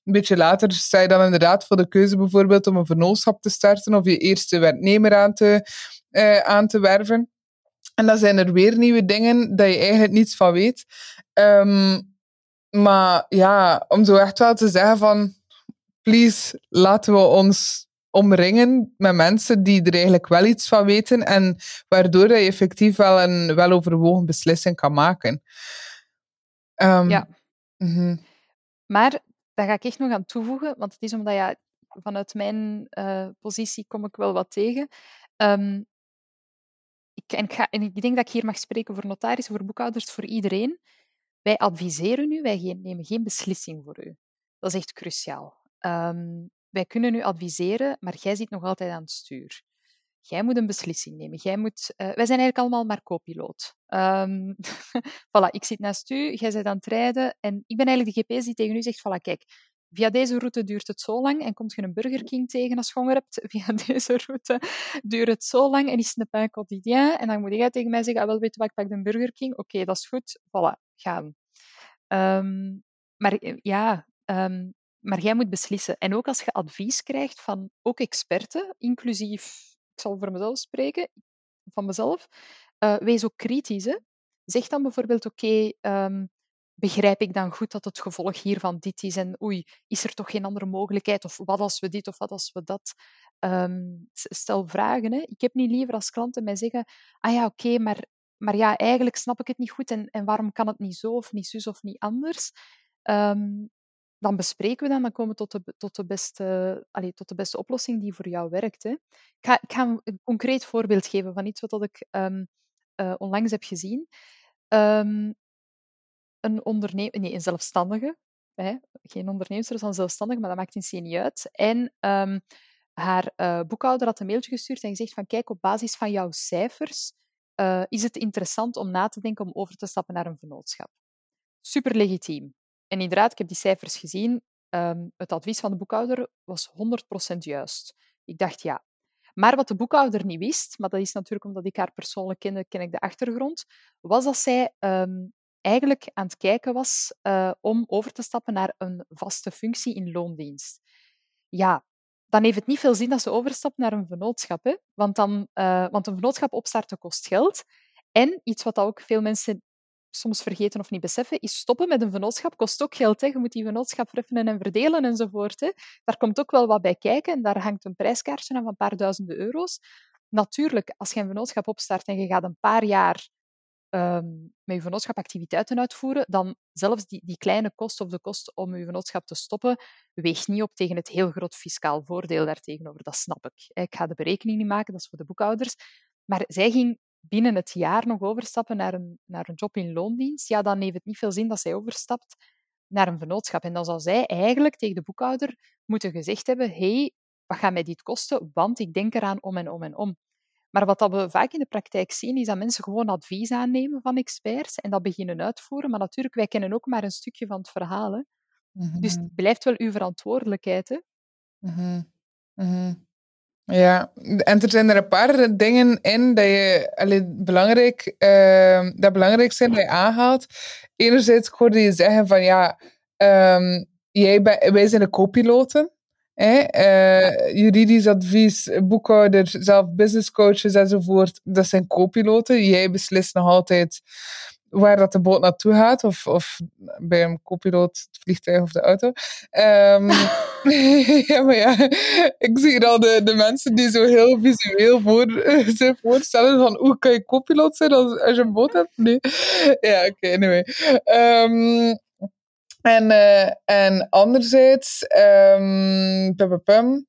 een beetje later sta je dan inderdaad voor de keuze bijvoorbeeld om een vernootschap te starten of je eerste werknemer aan te, uh, aan te werven. En dan zijn er weer nieuwe dingen dat je eigenlijk niets van weet. Um, maar ja, om zo echt wel te zeggen van, please, laten we ons omringen met mensen die er eigenlijk wel iets van weten en waardoor je effectief wel een weloverwogen beslissing kan maken. Um, ja. Mm Maar daar ga ik echt nog aan toevoegen, want het is omdat ja, vanuit mijn uh, positie kom ik wel wat tegen. Um, ik, en, ik ga, en ik denk dat ik hier mag spreken voor notarissen, voor boekhouders, voor iedereen. Wij adviseren u, wij nemen geen beslissing voor u. Dat is echt cruciaal. Um, wij kunnen u adviseren, maar jij zit nog altijd aan het stuur. Jij moet een beslissing nemen. Jij moet, uh, wij zijn eigenlijk allemaal maar co-piloot. Um, [LAUGHS] voilà, ik zit naast u, jij bent aan het rijden en ik ben eigenlijk de GPS die tegen u zegt, voilà, kijk, via deze route duurt het zo lang en komt je een Burger King tegen als je honger hebt. [LAUGHS] Via deze route duurt het zo lang en is het een pain quotidien. En dan moet jij tegen mij zeggen, ah, wel, weet je wat, ik pak de Burger King. Oké, dat is goed. Voilà, gaan. Um, maar eh, ja, um, maar jij moet beslissen. En ook als je advies krijgt van ook experten, inclusief, ik zal voor mezelf spreken, van mezelf, uh, wees ook kritisch. Hè? Zeg dan bijvoorbeeld, oké, um, begrijp ik dan goed dat het gevolg hiervan dit is? En oei, is er toch geen andere mogelijkheid? Of wat als we dit of wat als we dat? Stel vragen. Hè. Ik heb niet liever als klanten mij zeggen, ah ja, oké, maar, maar ja, eigenlijk snap ik het niet goed en, en waarom kan het niet zo of niet zus of niet anders? Um, dan bespreken we dan, dan komen we tot de, tot de, beste, allez, tot de beste oplossing die voor jou werkt. Hè. Ik, ga, ik ga een concreet voorbeeld geven van iets wat ik um, uh, onlangs heb gezien. Um, een ondernemer, nee, een zelfstandige, hè, geen ondernemer, dus een zelfstandige, maar dat maakt in niet uit. En haar uh, boekhouder had een mailtje gestuurd en gezegd van kijk, op basis van jouw cijfers uh, is het interessant om na te denken om over te stappen naar een vennootschap. Super legitiem. En inderdaad, ik heb die cijfers gezien. Um, het advies van de boekhouder was 100% juist. Ik dacht ja. Maar wat de boekhouder niet wist, maar dat is natuurlijk omdat ik haar persoonlijk kende, ken ik de achtergrond, was dat zij um, eigenlijk aan het kijken was uh, om over te stappen naar een vaste functie in loondienst. Ja, dan heeft het niet veel zin dat ze overstapt naar een vennootschap. Hè? Want, dan, uh, want een vennootschap opstarten kost geld. En iets wat ook veel mensen soms vergeten of niet beseffen, is stoppen met een vennootschap kost ook geld. Hè. Je moet die vennootschap vereffenen en verdelen enzovoort. Hè. Daar komt ook wel wat bij kijken en daar hangt een prijskaartje aan van een paar duizenden euro's. Natuurlijk, als je een vennootschap opstart en je gaat een paar jaar um, met je vennootschap activiteiten uitvoeren, dan zelfs die, die kleine kost of de kost om je vennootschap te stoppen, weegt niet op tegen het heel groot fiscaal voordeel daartegenover. Dat snap ik. Ik ga de berekening niet maken, dat is voor de boekhouders. Maar zij ging binnen het jaar nog overstappen naar een, naar een job in loondienst, ja, dan heeft het niet veel zin dat zij overstapt naar een vennootschap. En dan zou zij eigenlijk tegen de boekhouder moeten gezegd hebben, hey, wat gaat mij dit kosten? Want ik denk eraan om en om en om. Maar wat dat we vaak in de praktijk zien, is dat mensen gewoon advies aannemen van experts en dat beginnen uitvoeren. Maar natuurlijk, wij kennen ook maar een stukje van het verhaal. Hè. Dus het mhm. blijft wel uw verantwoordelijkheid. Hè. Mm -hmm. Ja, en er zijn er een paar dingen in dat je allee, belangrijk, uh, dat belangrijk zijn dat je aanhaalt. Enerzijds hoorde je zeggen van ja, um, jij wij zijn de co-piloten. Uh, juridisch advies, boekhouder, zelf business coaches enzovoort, dat zijn co-piloten. Jij beslist nog altijd waar dat de boot naartoe gaat, of, of bij een co-piloot het vliegtuig of de auto. Um, [LAUGHS] [LAUGHS] ja, maar ja, ik zie hier al de, de mensen die zo heel visueel voor, [LAUGHS] zich voorstellen van hoe kan je co-piloot zijn als, als je een boot hebt? Nee. Ja, oké, okay, anyway. Um, en, uh, en anderzijds, um, pum, pum,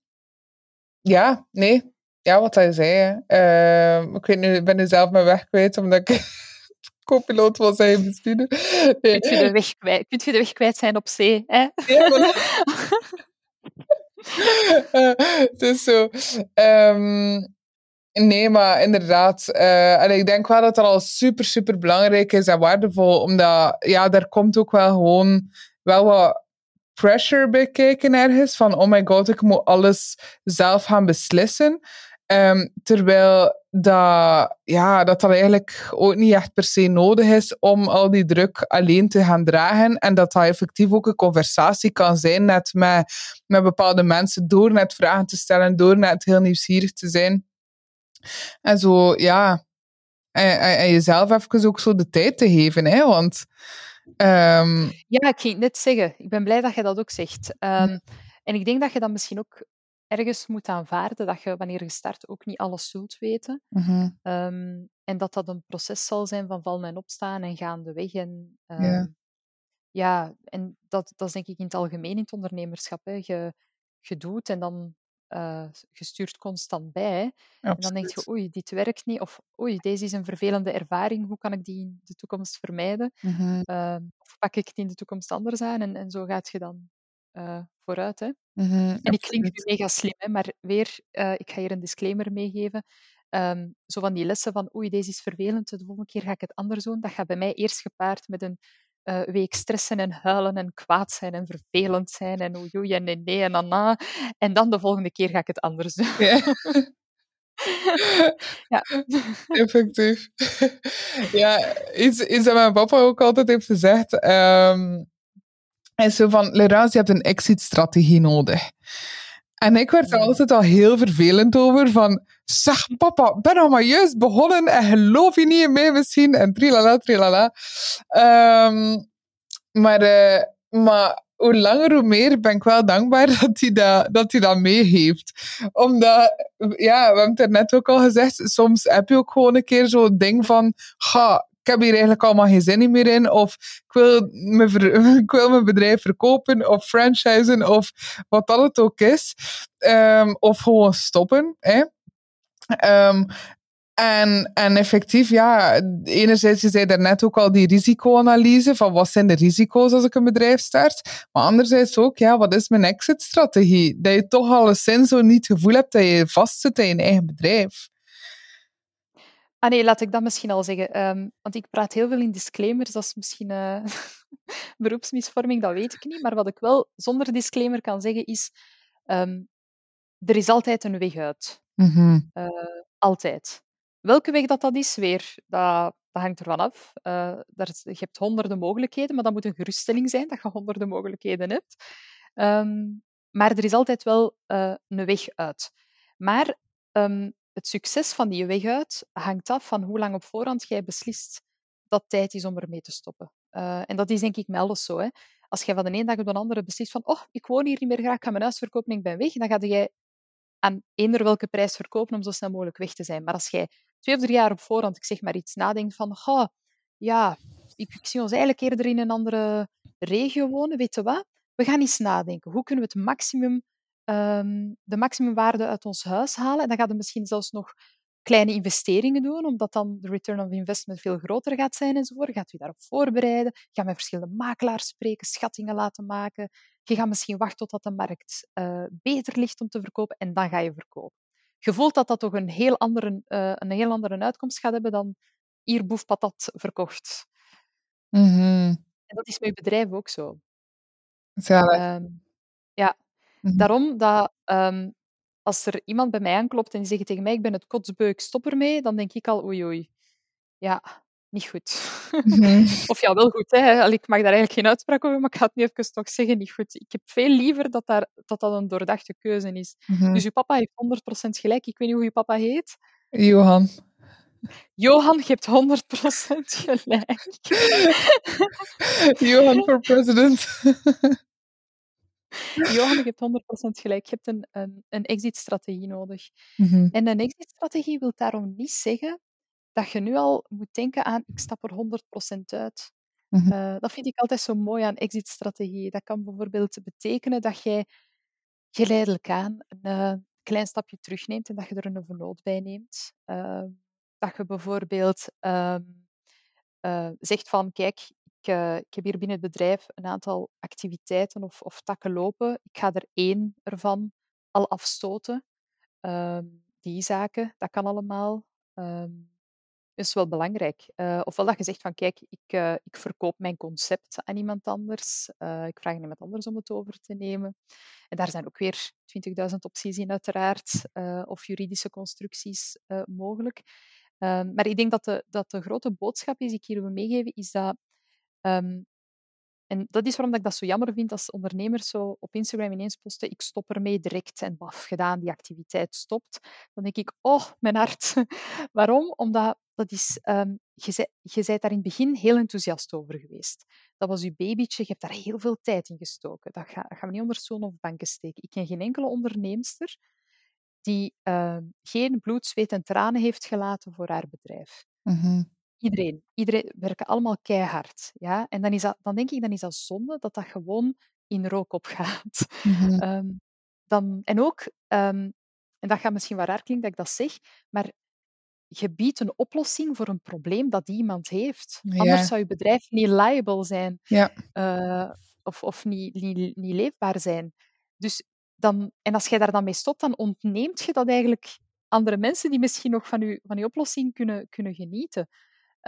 ja, nee, ja, wat hij zei. Uh, ik weet nu, ik ben nu zelf mijn weg kwijt, omdat ik [LAUGHS] co-piloot was hij bestuurder. Nee. Kunt, je de weg kwijt, kunt je de weg kwijt zijn op zee? Hè? Ja, uh, [LAUGHS] [LAUGHS] het is zo. Um, nee, maar inderdaad. En ik denk wel dat dat al super, super belangrijk is en waardevol. Omdat, ja, daar komt ook wel gewoon wel wat pressure bij kijken ergens. Van, oh my god, ik moet alles zelf gaan beslissen. Ehm, terwijl dat, ja, dat dat eigenlijk ook niet echt per se nodig is om al die druk alleen te gaan dragen. En dat dat effectief ook een conversatie kan zijn net met, met bepaalde mensen door net vragen te stellen, door net heel nieuwsgierig te zijn. En zo, ja, en, en, jezelf even ook zo de tijd te geven, hè, want... Um... Ja, ik ging het net zeggen. Ik ben blij dat je dat ook zegt. Um, en ik denk dat je dan misschien ook ergens moet aanvaarden dat je wanneer je start ook niet alles zult weten. Mm um, en dat dat een proces zal zijn van vallen en opstaan en gaandeweg. En, um, ja. ja, en dat, dat is denk ik in het algemeen in het ondernemerschap. Hè. Je, je doet en dan uh, je stuurt constant bij. En dan denk je, oei, dit werkt niet. Of oei, deze is een vervelende ervaring. Hoe kan ik die in de toekomst vermijden? Mm uh, of pak ik het in de toekomst anders aan? En, en zo gaat je dan uh, vooruit. Hè. Mm -hmm, en ik klink nu mega slim, hè, maar weer, uh, ik ga hier een disclaimer meegeven. Um, zo van die lessen van oei, deze is vervelend, de volgende keer ga ik het anders doen. Dat gaat bij mij eerst gepaard met een uh, week stressen en huilen en kwaad zijn en vervelend zijn en oei, en nee, nee en na. En dan de volgende keer ga ik het anders doen. Ja. [LAUGHS] ja. [LAUGHS] Effectief. ja, iets, iets dat mijn papa ook altijd heeft gezegd. Um, is zo van, Laurence, je hebt een exit-strategie nodig. En ik werd er altijd al heel vervelend over van, zeg papa, ben nog maar juist begonnen en geloof je niet in mij misschien? En trilala, trilala. Um, maar, uh, maar hoe langer hoe meer ben ik wel dankbaar [LAUGHS] dat hij dat, dat, hij dat meegeeft. Omdat, ja, we hebben het er net ook al gezegd, soms heb je ook gewoon een keer zo'n ding van, ga, ik heb hier eigenlijk allemaal geen zin meer in. Of ik wil, mijn, [LAUGHS] ik wil mijn bedrijf verkopen of franchisen of wat dat het ook is. Um, of gewoon stoppen. Hè. Um, en, en effectief, ja, enerzijds, je zei daarnet ook al die risicoanalyse van wat zijn de risico's als ik een bedrijf start. Maar anderzijds ook, ja, wat is mijn exit-strategie? Dat je toch alleszins zo niet het gevoel hebt dat je vastzit in je eigen bedrijf. Ah nee, laat ik dat misschien al zeggen. Um, want ik praat heel veel in disclaimers. Dat is misschien uh, [LAUGHS] beroepsmisvorming, dat weet ik niet. Maar wat ik wel zonder disclaimer kan zeggen is... Um, er is altijd een weg uit. Mm -hmm. uh, altijd. Welke weg dat, dat is, weer, dat, dat hangt ervan af. Uh, daar, je hebt honderden mogelijkheden, maar dat moet een geruststelling zijn dat je honderden mogelijkheden hebt. Um, maar er is altijd wel een weg uit. Maar het succes van die weg uit hangt af van hoe lang op voorhand jij beslist dat tijd is om ermee te stoppen. Uh, en dat is denk ik met alles zo. Hè. Als jij van de ene dag op de andere beslist van oh, ik woon hier niet meer graag, ik ga mijn huis verkopen en ik ben weg, dan ga jij aan eender welke prijs verkopen om zo snel mogelijk weg te zijn. Maar als jij twee of drie jaar op voorhand, ik zeg maar iets, nadenkt van oh, ja, ik, ik zie ons eigenlijk eerder in een andere regio wonen, weet je wat? We gaan eens nadenken. Hoe kunnen we het maximum um, de maximumwaarde uit ons huis halen. En dan gaat je misschien zelfs nog kleine investeringen doen, omdat dan de return of investment veel groter gaat zijn enzovoort. Gaat u daarop voorbereiden. Ga met verschillende makelaars spreken, schattingen laten maken. Je gaat misschien wachten totdat de markt uh, beter ligt om te verkopen en dan ga je verkopen. Je voelt dat dat toch een heel andere, uh, een heel andere uitkomst gaat hebben dan hier boef patat verkocht. Mm -hmm. En dat is met je bedrijf ook zo. Um, ja, Mhm. Daarom dat um, als er iemand bij mij aanklopt en die zegt tegen mij ik ben het kotsbeuk, stop ermee, dan denk ik al oei oei. Ja, niet goed. [LAUGHS] Of ja, wel goed. Hè. Ik mag daar eigenlijk geen uitspraak over, maar ik ga het nu even toch zeggen, niet goed. Ik heb veel liever dat daar, dat, dat een doordachte keuze is. Mm-hmm. Dus uw papa heeft 100% gelijk. Ik weet niet hoe je papa heet. Johan. Johan, je hebt 100% gelijk. [LAUGHS] Johan voor president. [LAUGHS] [LAUGHS] Johan, je hebt 100% gelijk. Je hebt een, een, een exit-strategie nodig. Mm -hmm. En een exit-strategie wil daarom niet zeggen dat je nu al moet denken aan ik stap er 100% uit. Mm -hmm. uh, dat vind ik altijd zo mooi aan exit-strategie. Dat kan bijvoorbeeld betekenen dat jij geleidelijk aan een uh, klein stapje terugneemt en dat je er een vernoot bij neemt. Uh, dat je bijvoorbeeld zegt van kijk, uh, ik heb hier binnen het bedrijf een aantal activiteiten of, of takken lopen. Ik ga er één ervan al afstoten. Um, die zaken, dat kan allemaal. Um, is wel belangrijk. Uh, ofwel dat je zegt van kijk, ik, uh, ik verkoop mijn concept aan iemand anders. Ik vraag iemand anders om het over te nemen. En daar zijn ook weer 20.000 opties in uiteraard. of juridische constructies mogelijk. Um, maar ik denk dat de, dat de grote boodschap is die ik hier wil meegeven, is dat um, en dat is waarom ik dat zo jammer vind als ondernemers zo op Instagram ineens posten ik stop ermee direct en baf, gedaan, die activiteit stopt. Dan denk ik, oh, mijn hart. [LAUGHS] waarom? Omdat dat is, um, je, zei, je bent daar in het begin heel enthousiast over geweest. Dat was je babytje, je hebt daar heel veel tijd in gestoken. Dat, ga, gaan we niet onder stoel of banken steken. Ik ken geen enkele onderneemster die uh, geen bloed, zweet en tranen heeft gelaten voor haar bedrijf. -hmm. Iedereen. Iedereen werken allemaal keihard. Ja? En dan, is dat, dan denk ik, dan is dat zonde dat dat gewoon in rook opgaat. Um, [LAUGHS] dan, en ook, um, en dat gaat misschien wel raar klinken dat ik dat zeg, maar je biedt een oplossing voor een probleem dat iemand heeft. Ja. Anders zou je bedrijf niet liable zijn ja. uh, of, of niet, niet, niet leefbaar zijn. Dus dan, en als jij daar dan mee stopt, dan ontneemt je dat eigenlijk andere mensen die misschien nog van je, van je oplossing kunnen, kunnen genieten.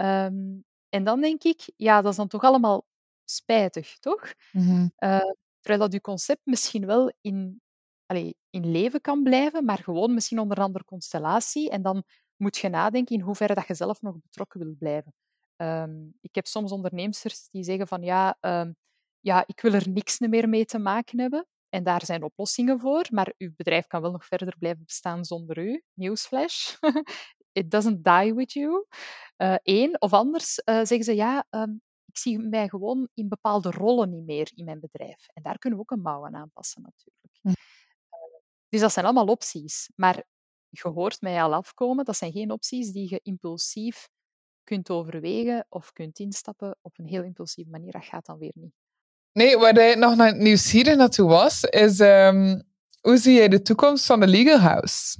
Um, en dan denk ik, ja, dat is dan toch allemaal spijtig, toch? Mm-hmm. Uh, terwijl dat je concept misschien wel in, allez, in leven kan blijven, maar gewoon misschien onder een andere constellatie. En dan moet je nadenken in hoeverre dat je zelf nog betrokken wil blijven. Um, ik heb soms ondernemers die zeggen van ja, um, ja, ik wil er niks meer mee te maken hebben. En daar zijn oplossingen voor, maar uw bedrijf kan wel nog verder blijven bestaan zonder u. Newsflash. [LAUGHS] It doesn't die with you. Eén. Uh, of anders uh, zeggen ze, ja, um, ik zie mij gewoon in bepaalde rollen niet meer in mijn bedrijf. En daar kunnen we ook een mouw aan aanpassen natuurlijk. Hm. Uh, dus dat zijn allemaal opties. Maar je hoort mij al afkomen, dat zijn geen opties die je impulsief kunt overwegen of kunt instappen op een heel impulsieve manier. Dat gaat dan weer niet. Nee, waar hij nog naar nieuwsgierig naartoe was, is um, hoe zie jij de toekomst van de Legal House?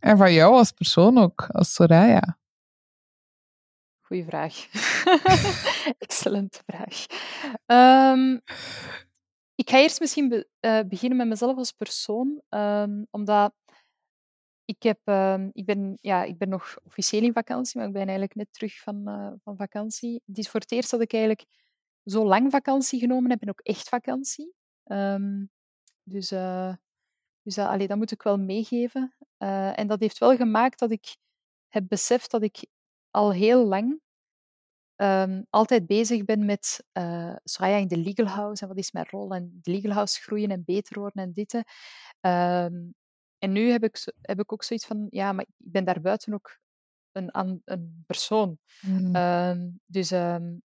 En van jou als persoon ook, als Soraya? Goeie vraag. [LAUGHS] Excellente vraag. Um, ik ga eerst misschien be uh, beginnen met mezelf als persoon, um, omdat ik, heb, uh, ik, ben, ja, ik ben nog officieel in vakantie, maar ik ben eigenlijk net terug van, uh, van vakantie. Het is voor het eerst dat ik eigenlijk zo lang vakantie genomen heb en ook echt vakantie. Dus uh, dus allee, dat moet ik wel meegeven. Uh, en dat heeft wel gemaakt dat ik heb beseft dat ik al heel lang um, altijd bezig ben met uh, Soraya in de legal house en wat is mijn rol en de legal house groeien en beter worden en dit. Um, en nu heb ik, heb ik ook zoiets van, ja, maar ik ben daarbuiten ook een, een persoon. Mm. Um, dus um,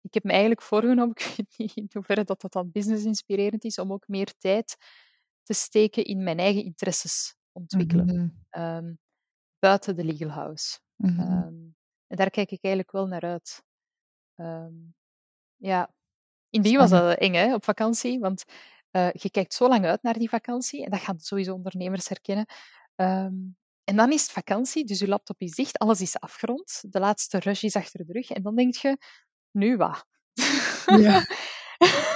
ik heb me eigenlijk voorgenomen, [LAUGHS] ik weet niet in hoeverre dat, dat dan business inspirerend is, om ook meer tijd te steken in mijn eigen interesses ontwikkelen. Mm um, buiten de legal house. Mm -hmm. um, en daar kijk ik eigenlijk wel naar uit. Um, ja, in die was dat eng hè, op vakantie, want uh, je kijkt zo lang uit naar die vakantie en dat gaan sowieso ondernemers herkennen. en dan is het vakantie, dus je laptop is dicht, alles is afgerond, de laatste rush is achter de rug en dan denk je, nu wat? Ja. [LAUGHS]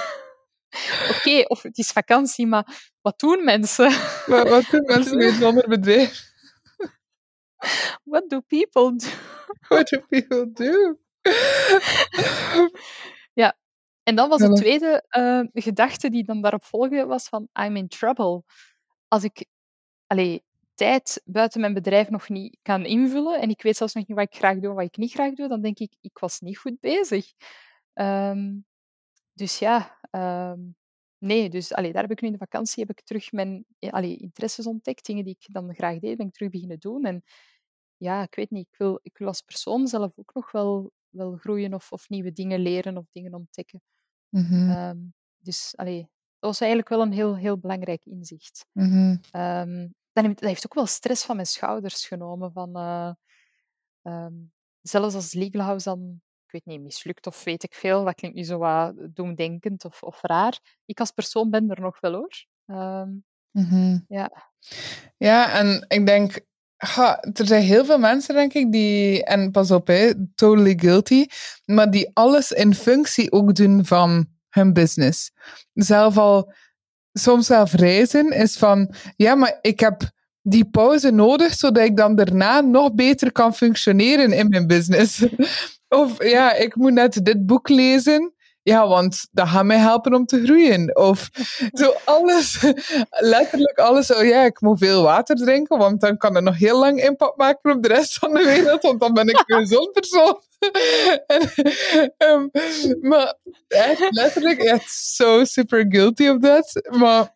Oké, of het is vakantie, maar wat doen mensen? Wat, wat doen [LAUGHS] mensen met zonder bedrijf? What do people do? [LAUGHS] What do people do? [LAUGHS] ja, en dan was de tweede uh, gedachte die dan daarop volgde, was van I'm in trouble. Als ik allee, tijd buiten mijn bedrijf nog niet kan invullen en ik weet zelfs nog niet wat ik graag doe en wat ik niet graag doe, dan denk ik, ik was niet goed bezig. Um, dus ja, um, nee, dus allee, daar heb ik nu in de vakantie heb ik terug mijn allee, interesses ontdekt, dingen die ik dan graag deed, ben ik terug beginnen doen. En ja, ik weet niet, ik wil, ik wil als persoon zelf ook nog wel, wel groeien of, of nieuwe dingen leren of dingen ontdekken. Mm -hmm. um, dus allee, dat was eigenlijk wel een heel, heel belangrijk inzicht. Mm -hmm. um, dat, heeft, dat heeft ook wel stress van mijn schouders genomen. Van, uh, um, zelfs als Legal House dan ik weet niet, mislukt of weet ik veel. Dat klinkt nu zo wat doemdenkend of, of raar. Ik als persoon ben er nog wel hoor. Um, mm-hmm. Ja. Ja, en ik denk, ha, er zijn heel veel mensen, denk ik, die, en pas op, hè, totally guilty, maar die alles in functie ook doen van hun business. Zelf al, soms zelf reizen is van, ja, maar ik heb die pauze nodig, zodat ik dan daarna nog beter kan functioneren in mijn business. [LAUGHS] of ja, ik moet net dit boek lezen. Ja, want dat gaat mij helpen om te groeien. Of [LAUGHS] zo alles, letterlijk alles. Oh ja, ik moet veel water drinken, want dan kan het nog heel lang impact maken op de rest van de wereld, want dan ben ik een gezond persoon. [LAUGHS] en, um, maar echt, letterlijk, echt zo super guilty of that. Maar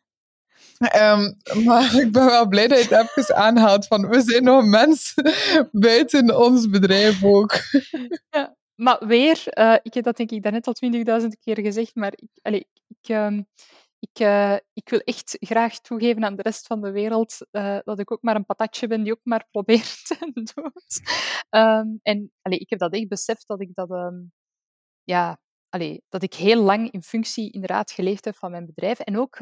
Um, maar ik ben wel blij dat je het even aanhaalt van we zijn nog mensen [LAUGHS] buiten ons bedrijf ook. Ja, maar weer, uh, ik heb dat denk ik daarnet al twintigduizend keer gezegd, maar ik, ik, um, ik, uh, ik wil echt graag toegeven aan de rest van de wereld uh, dat ik ook maar een patatje ben die ook maar probeert te doen. Um, en allez, ik heb dat echt beseft dat ik dat, ja, allez, dat ik heel lang in functie inderdaad geleefd heb van mijn bedrijf. En ook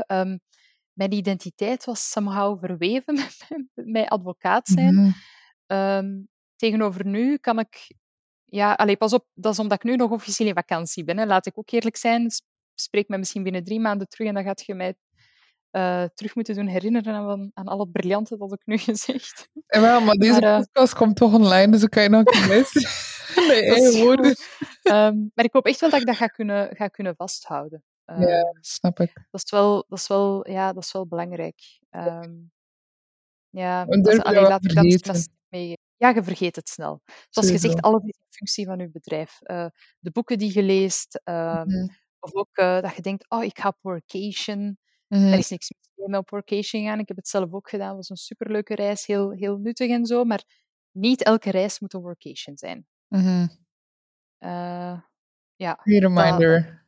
mijn identiteit was somehow verweven [LAUGHS] met, met advocaat zijn. Mm -hmm. tegenover nu kan ik ja, allez, pas op, dat is omdat ik nu nog officieel in vakantie ben. Hè. Laat ik ook eerlijk zijn. Spreek me misschien binnen drie maanden terug en dan gaat je mij uh, terug moeten doen herinneren aan, aan al het briljante dat ik nu [LAUGHS] gezegd heb. wel, maar deze maar, uh, podcast komt toch online, dus dan kan je nog een mis. [LAUGHS] nee, woorden. Um, maar ik hoop echt wel dat ik dat ga kunnen, ga kunnen vasthouden. Ja, snap ik. Dat is wel, dat is wel, ja, dat is wel belangrijk. Um, ja, allee, laat ik dat mee ja, je vergeet het snel. Zoals je zegt, alles is in functie van je bedrijf. Uh, de boeken die je leest, uh, mm-hmm. of ook uh, dat je denkt, oh, ik ga op workation. Mm-hmm. Er is niks mis mee op workation gaan. Ik heb het zelf ook gedaan. Het was een superleuke reis, heel, heel nuttig en zo. Maar niet elke reis moet een workation zijn. Mm-hmm. ja, reminder.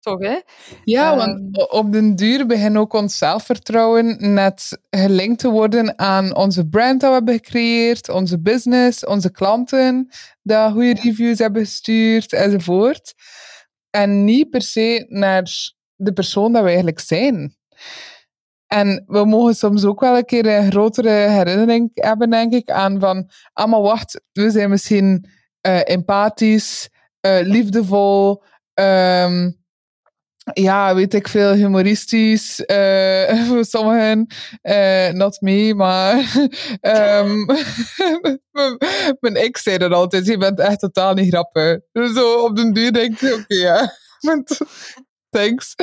Toch, hè? Ja, want ehm, op den duur begint ook ons zelfvertrouwen net gelinkt te worden aan onze brand dat we hebben gecreëerd, onze business, onze klanten, die goede reviews hebben gestuurd, enzovoort. En niet per se naar de persoon dat we eigenlijk zijn. En we mogen soms ook wel een keer een grotere herinnering hebben, denk ik, aan van, ah, maar wacht, we zijn misschien uh, empathisch, uh, liefdevol, um, ja, weet ik veel, humoristisch. Uh, [LAUGHS] voor sommigen, uh, not me, maar um, [LAUGHS] [LAUGHS] mijn ex zei dat altijd, je bent echt totaal niet grappig. Dus zo op den duur denk ik, oké, okay, ja. Thanks.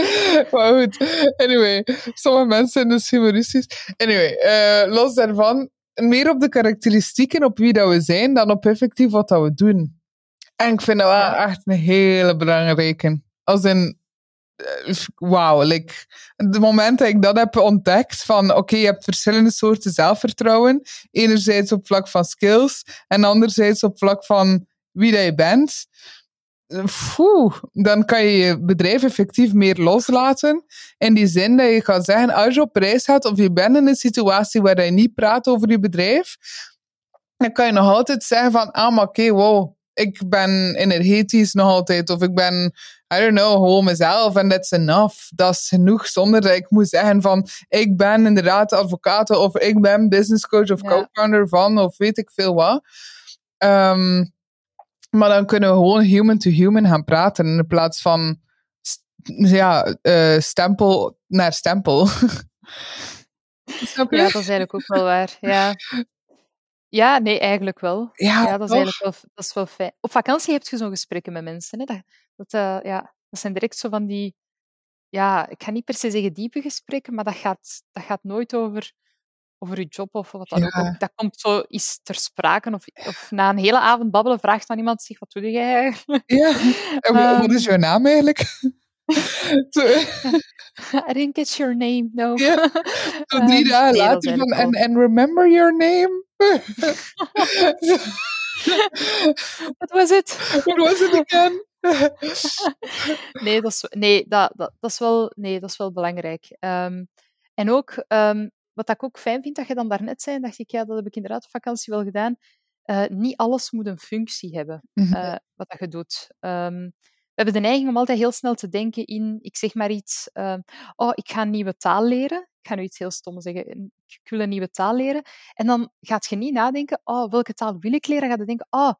Maar goed, anyway, sommige mensen zijn dus humoristisch. Anyway, uh, los daarvan, meer op de karakteristieken, op wie dat we zijn, dan op effectief wat dat we doen. En ik vind dat wel echt een hele belangrijke. Als in, eh, wauw, like, de moment dat ik dat heb ontdekt, van oké, je hebt verschillende soorten zelfvertrouwen. Enerzijds op vlak van skills en anderzijds op vlak van wie dat je bent. Foeh, dan kan je je bedrijf effectief meer loslaten. In die zin dat je gaat zeggen, als je op reis gaat of je bent in een situatie waar je niet praat over je bedrijf, dan kan je nog altijd zeggen van, ah, maar oké, okay, wow, ik ben energetisch nog altijd, of ik ben, I don't know, gewoon mezelf en that's enough. Dat is genoeg zonder dat ik moet zeggen van, ik ben inderdaad advocaat of ik ben business coach of co-founder van, of weet ik veel wat. Um, maar dan kunnen we gewoon human to human gaan praten in plaats van ja, uh, stempel naar stempel. [LAUGHS] Ja, dat is eigenlijk ook wel waar. Ja. [LAUGHS] Ja, nee, eigenlijk wel. Ja, dat is eigenlijk wel, dat is wel fijn. Op vakantie heb je zo'n gesprekken met mensen. Hè? Dat, dat, uh, ja, dat zijn direct zo van die... Ja, ik ga niet per se zeggen diepe gesprekken, maar dat gaat, dat gaat nooit over, over je job of wat dan ja. ook. Dat komt zo iets ter sprake. Of, of na een hele avond babbelen vraagt dan iemand zich, wat doe jij eigenlijk? Ja, [LAUGHS] en wat is jouw naam eigenlijk? [LAUGHS] I didn't get your name, no. Ja, [LAUGHS] drie um, dagen later van, and, and remember your name? [LAUGHS] What was it? What was it again? [LAUGHS] nee, dat is, nee, dat, dat, dat, is wel, nee, dat is wel belangrijk. Um, en ook, um, wat ik ook fijn vind, dat je dan daarnet zei, dacht ik, ja, dat heb ik inderdaad op vakantie wel gedaan. Uh, niet alles moet een functie hebben, uh, mm -hmm. wat dat je doet. Um, we hebben de neiging om altijd heel snel te denken in, ik zeg maar iets, uh, oh, ik ga een nieuwe taal leren. Ik ga nu iets heel stom zeggen, ik wil een nieuwe taal leren. En dan gaat je niet nadenken, oh, welke taal wil ik leren? Dan gaat je denken, oh,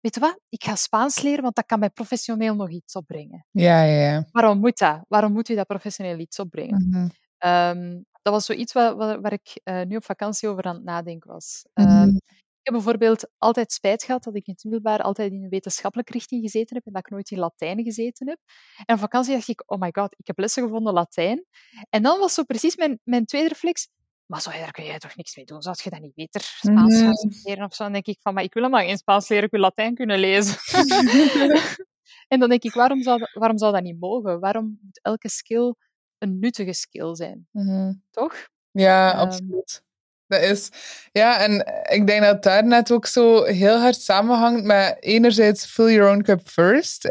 weet je wat, ik ga Spaans leren, want dat kan mij professioneel nog iets opbrengen. Ja, ja, ja. Waarom moet dat? Waarom moet u dat professioneel iets opbrengen? Mm -hmm. um, dat was zoiets waar, waar, waar ik uh, nu op vakantie over aan het nadenken was. Mhm. Ik heb bijvoorbeeld altijd spijt gehad dat ik in het middelbaar altijd in een wetenschappelijke richting gezeten heb en dat ik nooit in Latijn gezeten heb. En op vakantie dacht ik, oh my god, ik heb lessen gevonden Latijn. En dan was zo precies mijn, mijn tweede reflex, maar zo, daar kun jij toch niks mee doen? Zou je dat niet beter Spaans gaan studeren of zo? Dan denk ik van, maar ik wil helemaal geen Spaans leren, ik wil Latijn kunnen lezen. [LAUGHS] en dan denk ik, waarom zou, dat, waarom zou dat niet mogen? Waarom moet elke skill een nuttige skill zijn? Mhm. Toch? Ja, Ehm, absoluut. Is, ja, en ik denk dat daar net ook zo heel hard samenhangt met enerzijds fill your own cup first,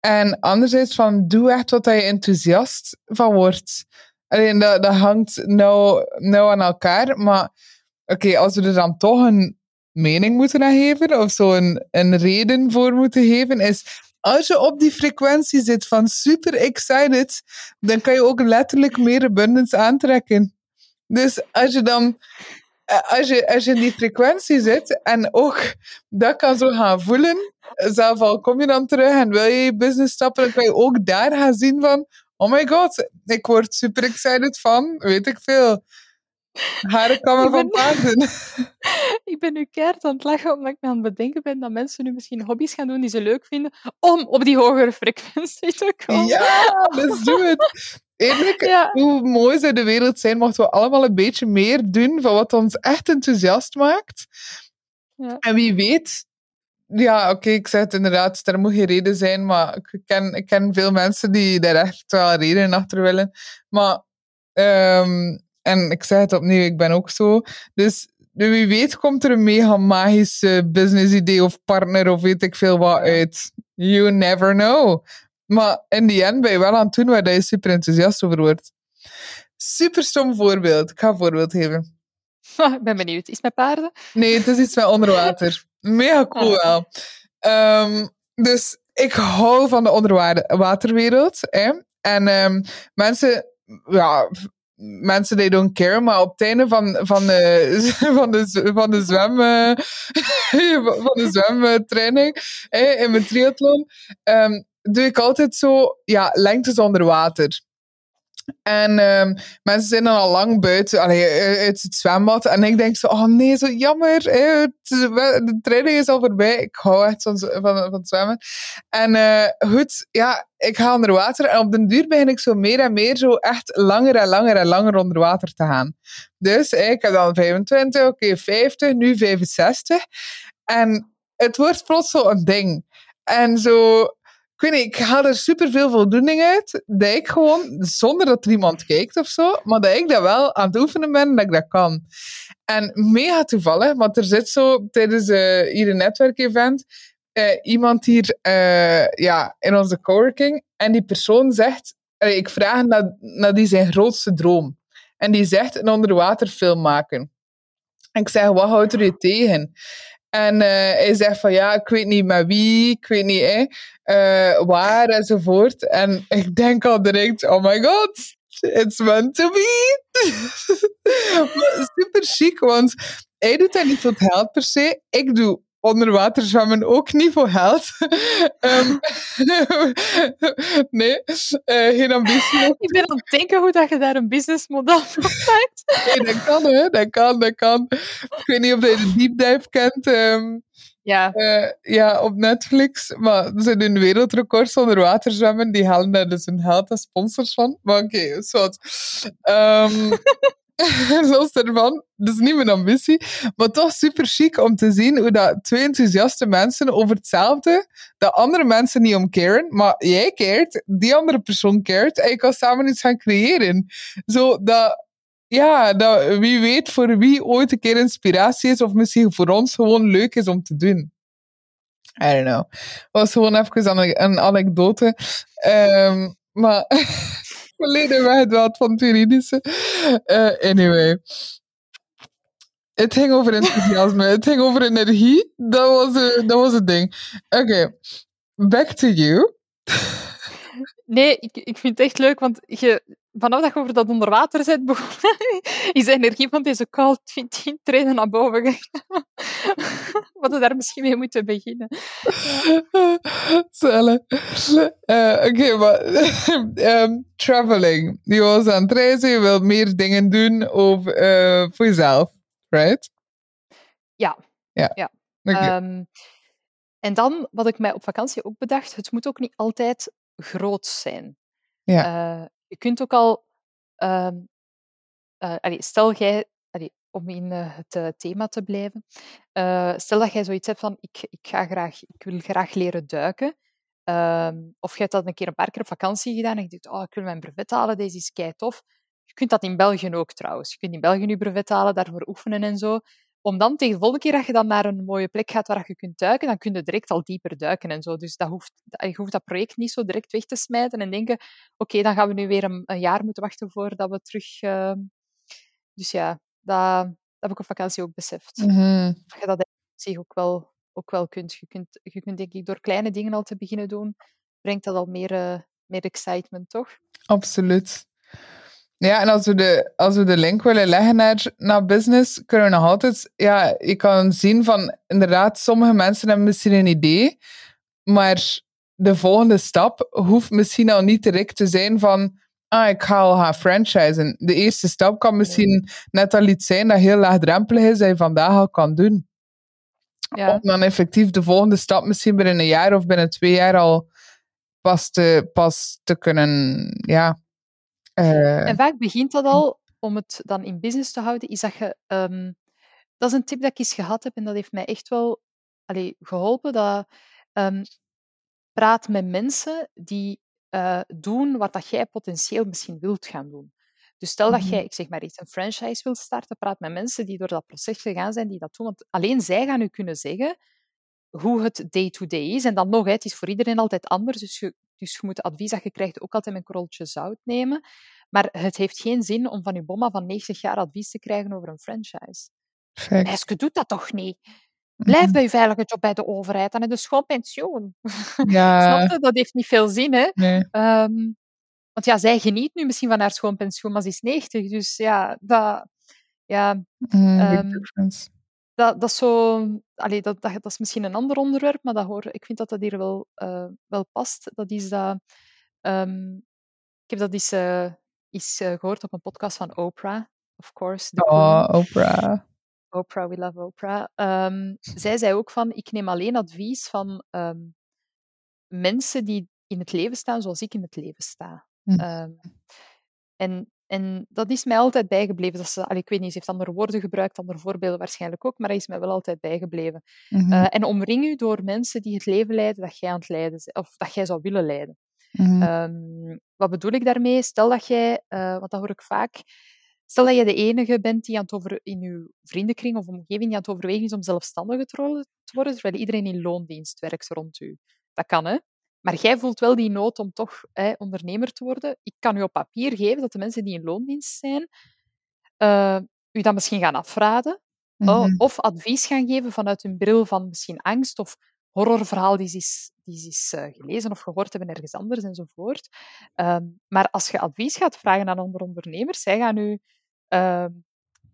en anderzijds van doe echt wat je enthousiast van wordt. Alleen dat, dat hangt nou, nou aan elkaar, maar oké, als we er dan toch een mening moeten geven, of zo een, een reden voor moeten geven, is als je op die frequentie zit van super excited, dan kan je ook letterlijk meer abundance aantrekken. Dus als je dan, eh, als je, als je in die frequentie zit en ook dat kan zo gaan voelen, zelf al kom je dan terug en wil je je business stappen, dan kan je ook daar gaan zien van, oh my god, ik word super excited van, weet ik veel. Haren kammen Ik van paarden. [LAUGHS] ik ben nu keihard aan het lachen omdat ik me aan het bedenken ben dat mensen nu misschien hobby's gaan doen die ze leuk vinden om op die hogere frequentie te komen. Ja, let's do it. Eerlijk, [LAUGHS] Ja. hoe mooi zou de wereld zijn mochten we allemaal een beetje meer doen van wat ons echt enthousiast maakt. Ja. En wie weet, ja, oké, ik zeg het inderdaad, er moet geen reden zijn, maar ik ken, ik ken veel mensen die daar echt wel redenen achter willen. Maar, ehm, en ik zeg het opnieuw, ik ben ook zo. Dus wie weet komt er een mega magische business idee of partner of weet ik veel wat uit. You never know. Maar in die end ben je wel aan het doen waar je super enthousiast over wordt. Super stom voorbeeld. Ik ga een voorbeeld geven. [LAUGHS] ik ben benieuwd. Is het met paarden? Nee, het is iets met onder water. [LAUGHS] Mega cool Ah. wel. Ehm, dus ik hou van de onderwaterwereld. Hè? En ehm, mensen, ja, mensen they don't care, maar op het einde van, van, de, [LAUGHS] van, de, van de zwem, eh, [LAUGHS] van de zwemtraining in mijn triathlon, ehm, doe ik altijd zo, ja, lengtes onder water. En ehm, mensen zijn dan al lang buiten, allee, eh, uit het zwembad. En ik denk zo, oh nee, zo jammer. de training is al voorbij. Ik hou echt van, van, van zwemmen. En eh, goed, ja, ik ga onder water. En op den duur begin ik zo meer en meer zo echt langer en langer en langer onder water te gaan. Dus ik heb dan 25, oké, 50, nu 65. En het wordt plots zo een ding. En zo, ik ik haal er superveel voldoening uit. Dat ik gewoon, zonder dat er iemand kijkt of zo, maar dat ik dat wel aan het oefenen ben en dat ik dat kan. En mega toevallig, want er zit zo tijdens eh, hier een netwerkevent eh, iemand hier eh, ja, in onze coworking en die persoon zegt, ik vraag naar, naar die zijn grootste droom. En die zegt een onderwaterfilm maken. En ik zeg, wat houdt er je tegen? En eh, hij zegt van ja, ik weet niet met wie, ik weet niet eh, waar enzovoort. En ik denk al direct, oh my god, it's meant to be. [LAUGHS] Super chic, want hij doet dat niet het geld per se. Ik doe onderwater zwemmen ook niet voor geld. [LAUGHS] Ehm, [LAUGHS] nee, eh, geen ambitie. Ik ben aan het denken hoe dat je daar een businessmodel van maakt. Nee, dat kan hè, dat kan, dat kan. Ik weet niet of je de deep dive kent. ehm, Ja, Eh, ja, op Netflix. Maar ze doen wereldrecords onder water zwemmen. Die halen daar dus hun geld als sponsors van. Maar oké, okay, zwart. [LAUGHS] [LAUGHS] Los daarvan, dat is niet mijn ambitie. Maar toch super chic om te zien hoe dat twee enthousiaste mensen over hetzelfde, dat andere mensen niet om caren, maar jij cared, die andere persoon cared, en je kan samen iets gaan creëren. Zo dat ja, dat wie weet voor wie ooit een keer inspiratie is, of misschien voor ons gewoon leuk is om te doen. I don't know. was gewoon even een, een anekdote. Ehm, maar [LAUGHS] weggedwaald van het juridische. Eh, anyway. Het ging over enthousiasme, het ging over energie. Dat was, eh, dat was het ding. Oké, back to you. nee, ik, ik vind het echt leuk, want je, vanaf dat je over dat onderwater zit begonnen, [LAUGHS] is de energie van deze kou 20 treden naar boven gegaan. [LAUGHS] Wat we daar misschien mee moeten beginnen. Zelle. Uh, Oké, maar um, [LAUGHS] traveling. Je was aan het reizen, je wilt meer dingen doen over, uh, voor jezelf, right? Ja. Ja. ja. Okay. Um, en dan, wat ik mij op vakantie ook bedacht, het moet ook niet altijd groot zijn. Ja. Uh, je kunt ook al, uh, allee, stel jij, om in uh, het thema te blijven, stel dat jij zoiets hebt van, ik, ik, ga graag, ik wil graag leren duiken. Ehm, of je hebt dat een keer een paar keer op vakantie gedaan en je denkt, oh, ik wil mijn brevet halen, deze is kei tof. Je kunt dat in België ook trouwens. Je kunt in België je brevet halen, daarvoor oefenen en zo om dan tegen de volgende keer dat je dan naar een mooie plek gaat waar je kunt duiken, dan kun je direct al dieper duiken en zo. Dus dat hoeft, je hoeft dat project niet zo direct weg te smijten en denken, oké, dan gaan we nu weer een, een, jaar moeten wachten voordat we terug... Uh... Dus ja, dat, dat heb ik op vakantie ook beseft. Mm -hmm. Dat je dat zich ook wel, ook wel kunt. Je, kunt. je kunt denk ik door kleine dingen al te beginnen doen, brengt dat al meer, uh, meer excitement, toch? Absoluut. Ja, en als we de, als we de link willen leggen naar, naar business, kunnen we nog altijd, ja, je kan zien van, inderdaad, sommige mensen hebben misschien een idee, maar de volgende stap hoeft misschien al niet direct te zijn van, ah, ik ga al gaan franchisen. De eerste stap kan misschien net al iets zijn dat heel laagdrempelig is, dat je vandaag al kan doen. Ja. Om dan effectief de volgende stap misschien binnen een jaar of binnen twee jaar al pas te, pas te kunnen, ja, uh, en vaak begint dat al, om het dan in business te houden, is dat je... Um, dat is een tip dat ik eens gehad heb en dat heeft mij echt wel allee, geholpen. Dat, um, praat met mensen die uh, doen wat dat jij potentieel misschien wilt gaan doen. Dus stel dat jij, ik zeg maar iets, een franchise wilt starten, praat met mensen die door dat proces gegaan zijn, die dat doen. Want alleen zij gaan u kunnen zeggen hoe het day-to-day is. En dan nog, het is voor iedereen altijd anders. Dus je, dus je moet advies dat je krijgt ook altijd met een korreltje zout nemen. Maar het heeft geen zin om van je bomma van 90 jaar advies te krijgen over een franchise. Je doet dat toch niet? Blijf bij je veilige job bij de overheid, dan heb je schoon pensioen. Ja. [LAUGHS] Snap je? Dat heeft niet veel zin, hè? Nee. Um, want ja, zij geniet nu misschien van haar schoon pensioen, maar ze is 90. Dus ja, dat... Ja, mm, um, dat, dat, is zo, allee, dat, dat, dat, is misschien een ander onderwerp, maar dat hoor, ik vind dat dat hier wel, uh, wel past. Dat is dat, um, ik heb dat eens, uh, eens uh, gehoord op een podcast van Oprah, of course. Oh, Oprah. Oprah, we love Oprah. Um, zij zei ook van, ik neem alleen advies van um, mensen die in het leven staan zoals ik in het leven sta. Hm. en en dat is mij altijd bijgebleven. Dat ze, allee, ik weet niet, ze heeft andere woorden gebruikt, andere voorbeelden waarschijnlijk ook, maar dat is mij wel altijd bijgebleven. Mm -hmm. uh, en omring u door mensen die het leven leiden dat jij aan het leiden of dat jij zou willen leiden. Mm -hmm. um, wat bedoel ik daarmee? Stel dat jij, uh, want dat hoor ik vaak, stel dat je de enige bent die aan het over, in je vriendenkring of omgeving die aan het overwegen is om zelfstandige te worden, terwijl iedereen in loondienst werkt rond u. Dat kan, hè? Maar jij voelt wel die nood om toch hè, ondernemer te worden. Ik kan u op papier geven dat de mensen die in loondienst zijn, uh, u dat misschien gaan afraden. Mhm. Oh, of advies gaan geven vanuit hun bril van misschien angst of horrorverhaal die ze is, die ze is uh, gelezen of gehoord hebben ergens anders enzovoort. Um, maar als je advies gaat vragen aan andere ondernemers, zij gaan u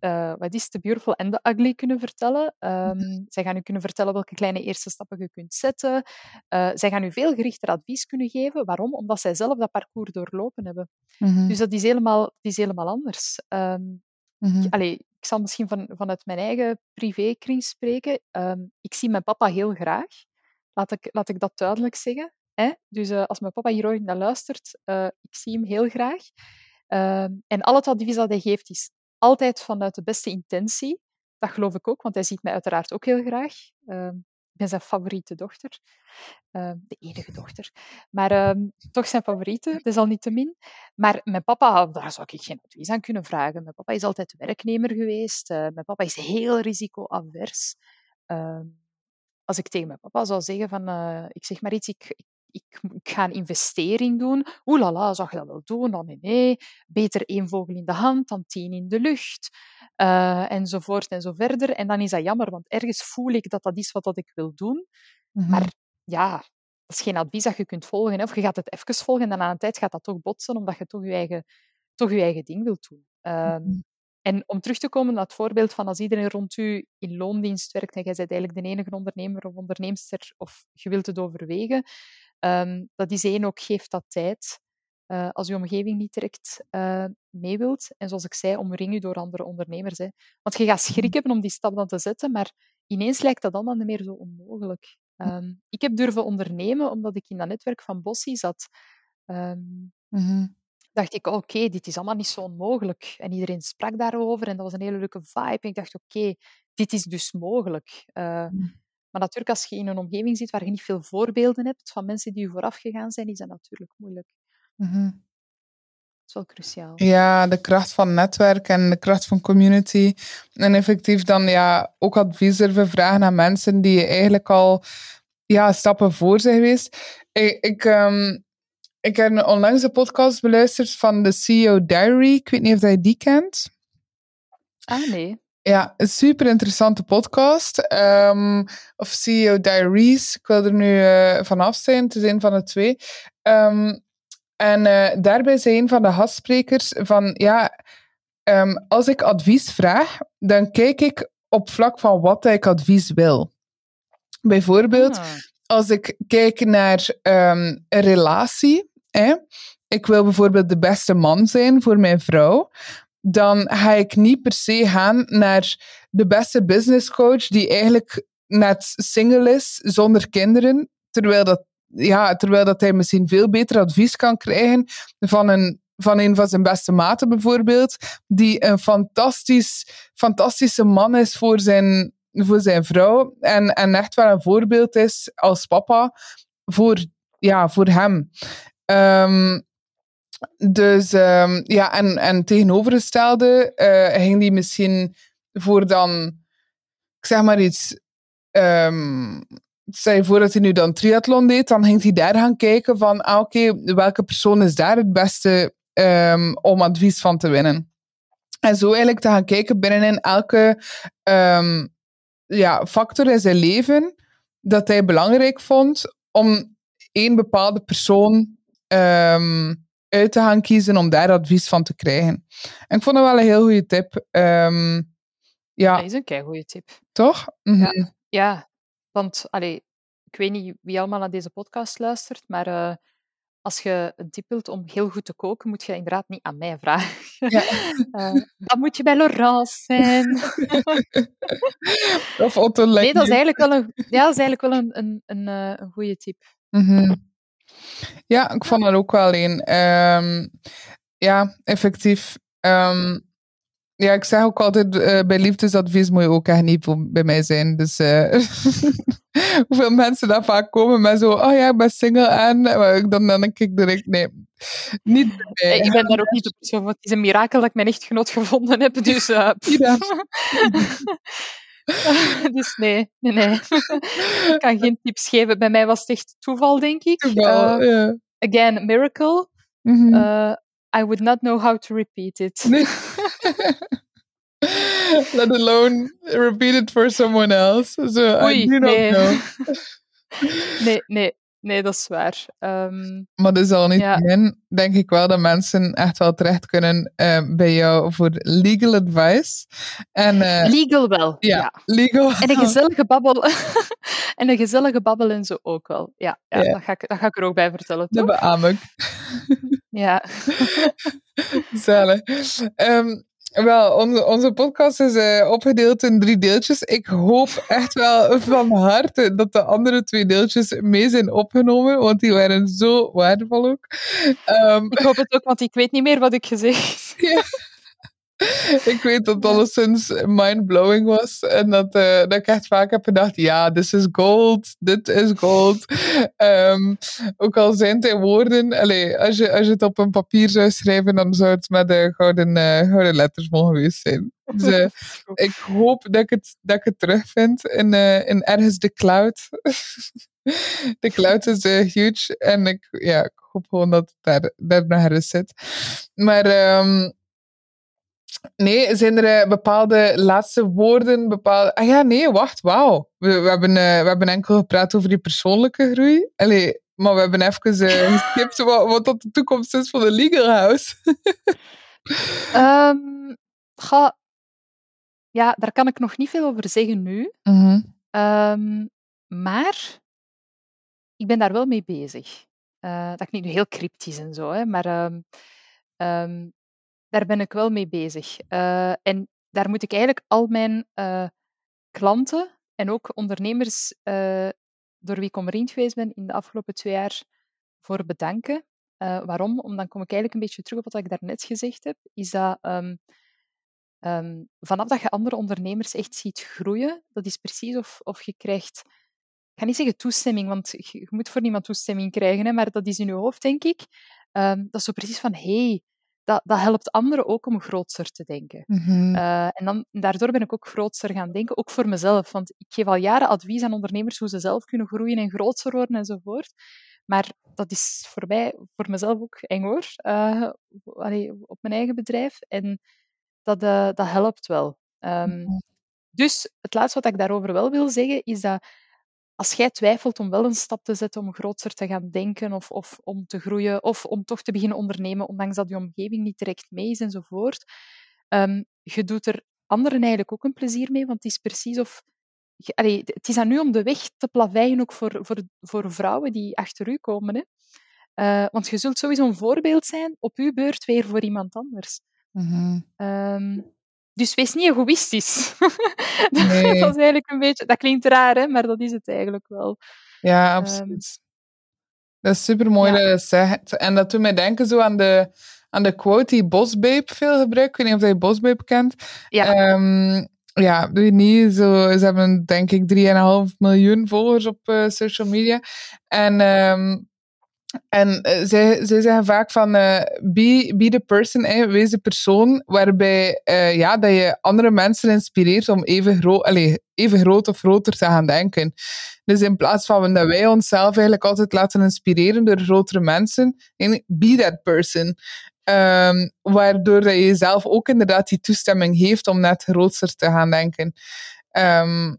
uh, wat is The Beautiful and the Ugly kunnen vertellen. Um, zij gaan u kunnen vertellen welke kleine eerste stappen je kunt zetten. Uh, zij gaan u veel gerichter advies kunnen geven. Waarom? Omdat zij zelf dat parcours doorlopen hebben. -hmm. Dus dat is helemaal, dat is helemaal anders. Um, ik, allee, ik zal misschien van, vanuit mijn eigen privékring spreken. Um, ik zie mijn papa heel graag. Laat ik, laat ik dat duidelijk zeggen. Hè? Dus uh, als mijn papa hier ooit naar luistert, ik zie hem heel graag. en al het advies dat hij geeft is altijd vanuit de beste intentie. Dat geloof ik ook, want hij ziet mij uiteraard ook heel graag. Uh, ik ben zijn favoriete dochter. Uh, de enige dochter. Maar uh, toch zijn favoriete, desalniettemin. Maar mijn papa, daar zou ik geen advies aan kunnen vragen. Mijn papa is altijd werknemer geweest. Uh, mijn papa is heel risicoavers. Ehm, als ik tegen mijn papa zou zeggen van, uh, ik zeg maar iets, ik ik, ik, ga een investering doen. Oeh la la, zou je dat wel doen? Oh, nee, nee. Beter één vogel in de hand dan tien in de lucht. Uh, enzovoort en zo verder. En dan is dat jammer, want ergens voel ik dat dat is wat dat ik wil doen. Mm -hmm. Maar ja, dat is geen advies dat je kunt volgen. Hè. Of je gaat het even volgen en dan aan een tijd gaat dat toch botsen, omdat je toch je eigen toch je eigen ding wilt doen. Ehm, Mhm. En om terug te komen naar het voorbeeld van als iedereen rond u in loondienst werkt en jij bent eigenlijk de enige ondernemer of onderneemster of je wilt het overwegen, ehm, dat is één ook, geeft dat tijd. Eh, als je omgeving niet direct eh, mee wilt. En zoals ik zei, omring je door andere ondernemers. Hè. Want je gaat schrik hebben om die stap dan te zetten, maar ineens lijkt dat allemaal niet meer zo onmogelijk. Ehm, ik heb durven ondernemen omdat ik in dat netwerk van Bossie zat. Ehm, Mhm. Dacht ik, oké, dit is allemaal niet zo onmogelijk. En iedereen sprak daarover en dat was een hele leuke vibe. En ik dacht, oké, dit is dus mogelijk. Uh, Mm. maar natuurlijk, als je in een omgeving zit waar je niet veel voorbeelden hebt van mensen die je vooraf gegaan zijn, is dat natuurlijk moeilijk. Mhm. Dat is wel cruciaal. Ja, de kracht van netwerk en de kracht van community. En effectief dan ja, ook advies durven vragen aan mensen die eigenlijk al ja, stappen voor zijn geweest. Ik, ik, ehm, ik heb onlangs een podcast beluisterd van de CEO Diary. Ik weet niet of je die kent. Ah, nee. Ja, een super interessante podcast. Um, of CEO Diaries. Ik wil er nu uh, vanaf zijn. Het is een van de twee. Um, en uh, daarbij zei een van de gastsprekers van ja, um, als ik advies vraag, dan kijk ik op vlak van wat ik advies wil. Bijvoorbeeld, ah. als ik kijk naar een relatie, ik wil bijvoorbeeld de beste man zijn voor mijn vrouw, dan ga ik niet per se gaan naar de beste business coach die eigenlijk net single is, zonder kinderen, terwijl dat ja, terwijl dat hij misschien veel beter advies kan krijgen van een, van een van zijn beste maten bijvoorbeeld, die een fantastisch, fantastische man is voor zijn, voor zijn vrouw en, en echt wel een voorbeeld is als papa voor, ja, voor hem. Um, dus um, ja, en, en tegenovergestelde uh, ging die misschien voor dan, ik zeg maar iets, um, stel je voor dat hij nu dan triathlon deed, dan ging hij daar gaan kijken van, ah, oké, welke persoon is daar het beste um, om advies van te winnen. En zo eigenlijk te gaan kijken binnenin elke ja, factor in zijn leven dat hij belangrijk vond om één bepaalde persoon um, uit te gaan kiezen om daar advies van te krijgen. En ik vond dat wel een heel goede tip. Um, ja. Dat is een kei goede tip. Toch? Mm -hmm. ja. ja, want allee, ik weet niet wie allemaal naar deze podcast luistert, maar uh, als je een tip wilt om heel goed te koken, moet je inderdaad niet aan mij vragen. Ja. uh, [LAUGHS] dan moet je bij Laurence zijn. [LAUGHS] of Otto Nee, dat is eigenlijk wel een, ja, dat is eigenlijk wel een, een, een, uh, een goede tip. Mm -hmm. Ja, ik vond er ook wel een. Um, ja, effectief. Um, ja, ik zeg ook altijd, uh, bij liefdesadvies moet je ook echt niet bij mij zijn. Dus uh, [LAUGHS] hoeveel mensen daar vaak komen met zo, oh ja, ik ben single en dan, dan denk ik direct, nee, niet bij mij. Ik ben daar ook niet op zo, want het is een mirakel dat ik mijn echtgenoot gevonden heb, dus... Uh, ja. [LAUGHS] [LAUGHS] dus nee, nee, nee. ik kan geen tips geven. Bij mij was het echt toeval, denk ik. Toeval, yeah. Again, miracle. Mm -hmm. I would not know how to repeat it. Nee. [LAUGHS] Let alone repeat it for someone else. So Oei, I do not nee. know. [LAUGHS] nee, nee, nee, dat is waar. Um, maar dus al niet ja. in, denk ik wel dat mensen echt wel terecht kunnen uh, bij jou voor legal advice. En, uh, legal wel, ja. ja. Legal. En een gezellige babbel. [LAUGHS] en een gezellige babbel en zo ook wel. Ja, ja. Dat, ga ik, dat ga ik er ook bij vertellen. Dat toch? beaam ik. ja. [LAUGHS] Zalig. Um, wel, onze, onze podcast is uh, opgedeeld in drie deeltjes. Ik hoop echt wel van harte dat de andere twee deeltjes mee zijn opgenomen, want die waren zo waardevol ook. Um, ik hoop het ook, want ik weet niet meer wat ik gezegd heb. [LAUGHS] Ja. [LAUGHS] ik weet dat het alleszins mind-blowing was. En dat, uh, dat ik echt vaak heb gedacht, ja, this is gold. Dit is gold. Um, ook al zijn het in woorden. Allez, als, je, als je het op een papier zou schrijven, dan zou het met de gouden, uh, gouden letters mogen geweest zijn. Dus uh, [LAUGHS] ik hoop dat ik het, dat ik het terugvind in, in ergens de cloud. [LAUGHS] de cloud is huge. En ik, ja, ik hoop gewoon dat het daar, daar nog ergens zit. Maar... Um, Nee, zijn er uh, bepaalde laatste woorden? Bepaalde... Ah ja, nee, wacht, wauw. We, we, hebben, uh, we hebben enkel gepraat over die persoonlijke groei. Allee, maar we hebben even uh, [LAUGHS] geskipt wat, wat dat de toekomst is van de Legal House. [LAUGHS] Um, ga, ja, daar kan ik nog niet veel over zeggen nu. Mhm. Um, maar ik ben daar wel mee bezig. Uh, dat klinkt nu heel cryptisch en zo, hè, maar um, daar ben ik wel mee bezig. Uh, en daar moet ik eigenlijk al mijn uh, klanten en ook ondernemers door wie ik omringd geweest ben in de afgelopen twee jaar voor bedanken. waarom? Omdat kom ik eigenlijk een beetje terug op wat ik daarnet gezegd heb. Is dat um, um, vanaf dat je andere ondernemers echt ziet groeien, dat is precies of, of je krijgt ga niet zeggen toestemming, want je, moet voor niemand toestemming krijgen, hè, maar dat is in je hoofd, denk ik. Um, dat is zo precies van, hey, dat, dat helpt anderen ook om grootser te denken. Mm-hmm. Uh, en dan, daardoor ben ik ook grootser gaan denken, ook voor mezelf. Want ik geef al jaren advies aan ondernemers hoe ze zelf kunnen groeien en grootser worden enzovoort. Maar dat is voor mij, voor mezelf ook eng hoor. Uh, allee, op mijn eigen bedrijf. En dat, uh, dat helpt wel. Um, mm-hmm. Dus het laatste wat ik daarover wel wil zeggen, is dat als jij twijfelt om wel een stap te zetten om groter te gaan denken of, of om te groeien of om toch te beginnen ondernemen, ondanks dat je omgeving niet direct mee is enzovoort, um, je doet er anderen eigenlijk ook een plezier mee, want het is precies of... Allee, het is aan u om de weg te plaveien, ook voor, voor, voor vrouwen die achter u komen. Hè. Uh, want je zult sowieso een voorbeeld zijn, op uw beurt weer voor iemand anders. Mm-hmm. Um, dus wees niet egoïstisch. [LAUGHS] Nee. dat is eigenlijk een beetje... Dat klinkt raar, hè, maar dat is het eigenlijk wel. Ja, absoluut. Um, dat is super mooi ja. dat je dat zegt. En dat doet mij denken zo aan de, aan de quote die Bosbabe veel gebruikt. Ik weet niet of je Bosbabe kent. Ja. Um, ja, doe je niet. Zo, ze hebben denk ik 3,5 miljoen volgers op uh, social media. En um, en uh, zij, zij zeggen vaak van uh, be, be the person, eh, wees de persoon waarbij uh, ja, dat je andere mensen inspireert om even, gro allez, even groot of groter te gaan denken. Dus in plaats van dat wij onszelf eigenlijk altijd laten inspireren door grotere mensen, be that person. Um, waardoor dat je jezelf ook inderdaad die toestemming geeft om net groter te gaan denken. Um,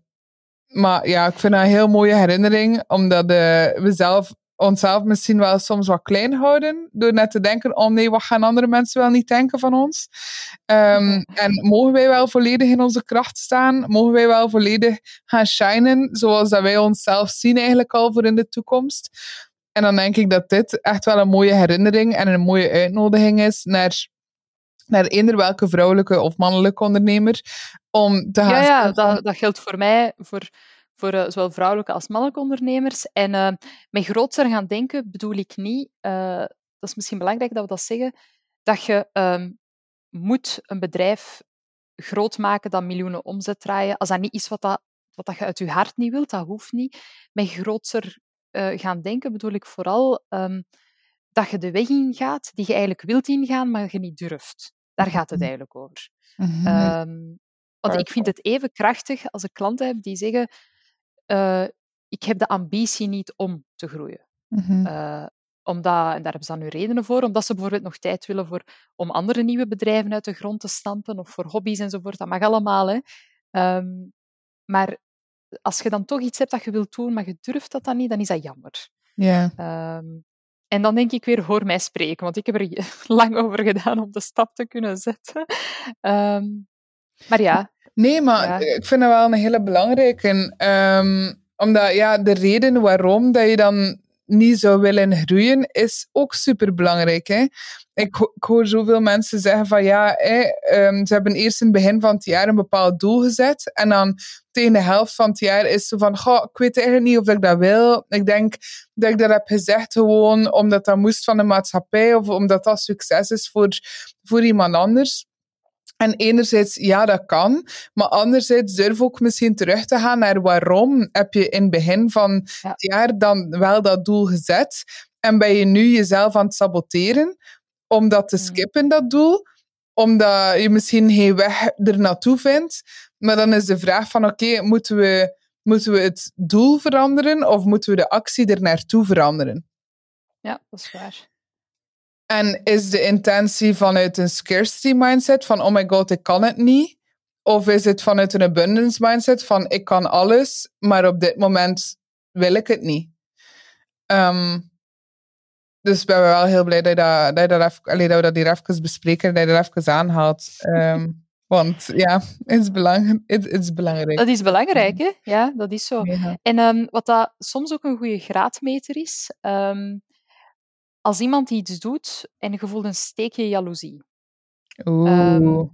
maar ja, ik vind dat een heel mooie herinnering, omdat we zelf onszelf misschien wel soms wat klein houden. Door net te denken, oh nee, wat gaan andere mensen wel niet denken van ons? Um, en mogen wij wel volledig in onze kracht staan? Mogen wij wel volledig gaan shinen, zoals dat wij onszelf zien eigenlijk al voor in de toekomst? En dan denk ik dat dit echt wel een mooie herinnering en een mooie uitnodiging is naar, naar eender welke vrouwelijke of mannelijke ondernemer om te gaan... Ja, ja dat, dat geldt voor mij, voor voor uh, zowel vrouwelijke als mannelijke ondernemers. En uh, met groter gaan denken bedoel ik niet, uh, dat is misschien belangrijk dat we dat zeggen, dat je um, moet een bedrijf groot maken dat miljoenen omzet draaien. Als dat niet is wat, dat, wat dat je uit je hart niet wilt, dat hoeft niet. Met groter gaan denken bedoel ik vooral um, dat je de weg ingaat die je eigenlijk wilt ingaan, maar je niet durft. Daar gaat het mhm. eigenlijk over. Mm-hmm. Um, want ik vind het even krachtig als ik klanten heb die zeggen uh, ik heb de ambitie niet om te groeien. Mm-hmm. Uh, omdat, en daar hebben ze dan nu redenen voor, omdat ze bijvoorbeeld nog tijd willen voor, om andere nieuwe bedrijven uit de grond te stampen of voor hobby's enzovoort. Dat mag allemaal. Hè. Um, maar als je dan toch iets hebt dat je wilt doen, maar je durft dat dan niet, dan is dat jammer. Ja. Yeah. Um, en dan denk ik weer, hoor mij spreken, want ik heb er [LAUGHS] lang over gedaan om de stap te kunnen zetten. Um, maar ja, Nee, maar ja. ik vind dat wel een hele belangrijke. Um, omdat ja, de reden waarom dat je dan niet zou willen groeien, is ook super belangrijk. Hè? Ik, ik, hoor zoveel mensen zeggen van ja, hè, um, ze hebben eerst in het begin van het jaar een bepaald doel gezet. En dan tegen de helft van het jaar is ze van, goh, ik weet eigenlijk niet of ik dat wil. Ik denk dat ik dat heb gezegd gewoon omdat dat moest van de maatschappij of omdat dat succes is voor, voor iemand anders. En enerzijds, ja, dat kan. Maar anderzijds durf ook misschien terug te gaan naar waarom heb je in het begin van ja. het jaar dan wel dat doel gezet. En ben je nu jezelf aan het saboteren om dat te skippen, dat doel. Omdat je misschien geen weg er naartoe vindt. Maar dan is de vraag van, oké, okay, moeten, we, moeten we het doel veranderen of moeten we de actie er naartoe veranderen? Ja, dat is waar. En is de intentie vanuit een scarcity mindset van oh my god, ik kan het niet? Of is het vanuit een abundance mindset van ik kan alles, maar op dit moment wil ik het niet? Um, dus ik ben wel heel blij dat, dat, dat, dat, allee, dat we dat hier even bespreken, dat je dat even aanhaalt. Ehm, [LAUGHS] want ja, het is, belang, het, is belangrijk. Dat is belangrijk, hè? Ja, dat is zo. En um, wat dat soms ook een goede graadmeter is, um, als iemand iets doet en je voelt een steekje jaloezie. Oeh.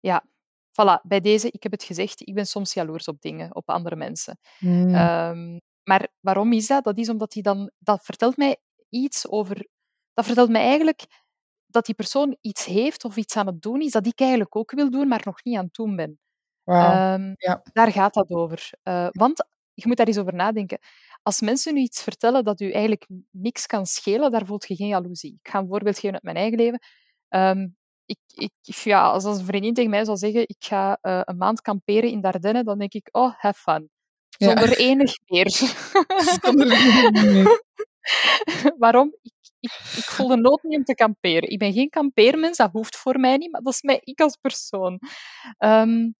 ja, voilà, bij deze, ik heb het gezegd, ik ben soms jaloers op dingen, op andere mensen. Mm. maar waarom is dat? Dat is omdat hij dan, dat vertelt mij iets over, dat vertelt mij eigenlijk dat die persoon iets heeft of iets aan het doen is dat ik eigenlijk ook wil doen, maar nog niet aan het doen ben. Wow. ja. Daar gaat dat over. Uh, want je moet daar eens over nadenken. Als mensen u iets vertellen dat u eigenlijk niks kan schelen, daar voelt je geen jaloezie. Ik ga een voorbeeld geven uit mijn eigen leven. Um, ik, ik, ja, als een vriendin tegen mij zou zeggen, ik ga uh, een maand kamperen in Dardenne, dan denk ik, oh, have fun. Zonder ja. enig meer. Zonder enig meer. [LAUGHS] [LAUGHS] Waarom? Ik, ik, ik voel de nood niet om te kamperen. Ik ben geen kampeermens, dat hoeft voor mij niet, maar dat is mij, ik als persoon. Um,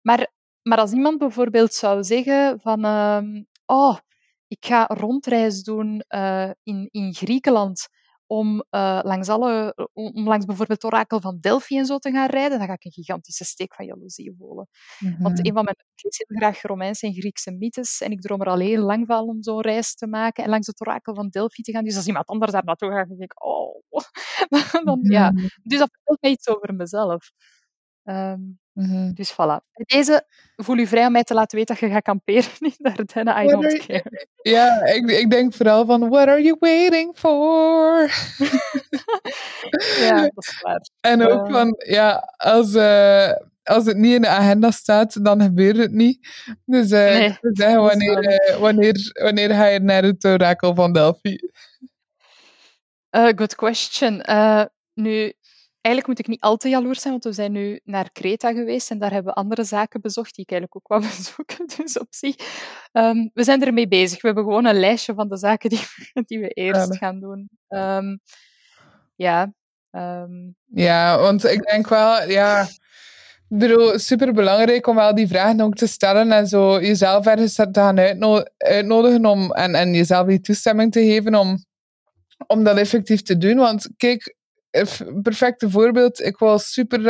maar, maar als iemand bijvoorbeeld zou zeggen van... Um, oh, ik ga rondreis doen uh, in, in Griekenland om, uh, langs alle, om langs bijvoorbeeld het orakel van Delphi en zo te gaan rijden, dan ga ik een gigantische steek van jaloezie voelen. Want een van mijn, ik lees heel graag Romeinse en Griekse mythes en ik droom er al heel lang van om zo'n reis te maken en langs het orakel van Delphi te gaan. Dus als iemand anders daar naartoe gaat, dan denk ik, oh. [LAUGHS] dan, ja. Mm-hmm. Dus dat vertelt mij iets over mezelf. Um, mm-hmm. Dus voilà. Bij deze voel je vrij om mij te laten weten dat je gaat kamperen in Dardenne. I What don't are- care. [LAUGHS] Ja, ik, ik denk vooral van, what are you waiting for? [LAUGHS] Ja, [LAUGHS] dat is waar. En ook Ja. van, ja, als, eh, als het niet in de agenda staat, dan gebeurt het niet. Dus eh Nee, zeggen, wanneer, eh, wanneer, wanneer ga je naar het orakel van Delphi? Eh, good question. Eh, nu, eigenlijk moet ik niet al te jaloers zijn, want we zijn nu naar Kreta geweest en daar hebben we andere zaken bezocht die ik eigenlijk ook wou [LAUGHS] bezoeken. Dus op zich, ehm, we zijn ermee bezig. We hebben gewoon een lijstje van de zaken die, we- die we eerst gaan doen. Ehm, ja. ehm, Ja, want ik denk wel, ja, ik bedoel, super belangrijk om wel die vragen ook te stellen en zo jezelf ergens te gaan uitno- uitnodigen om, en, en jezelf die toestemming te geven om, om dat effectief te doen. Want kijk, perfecte voorbeeld, ik was super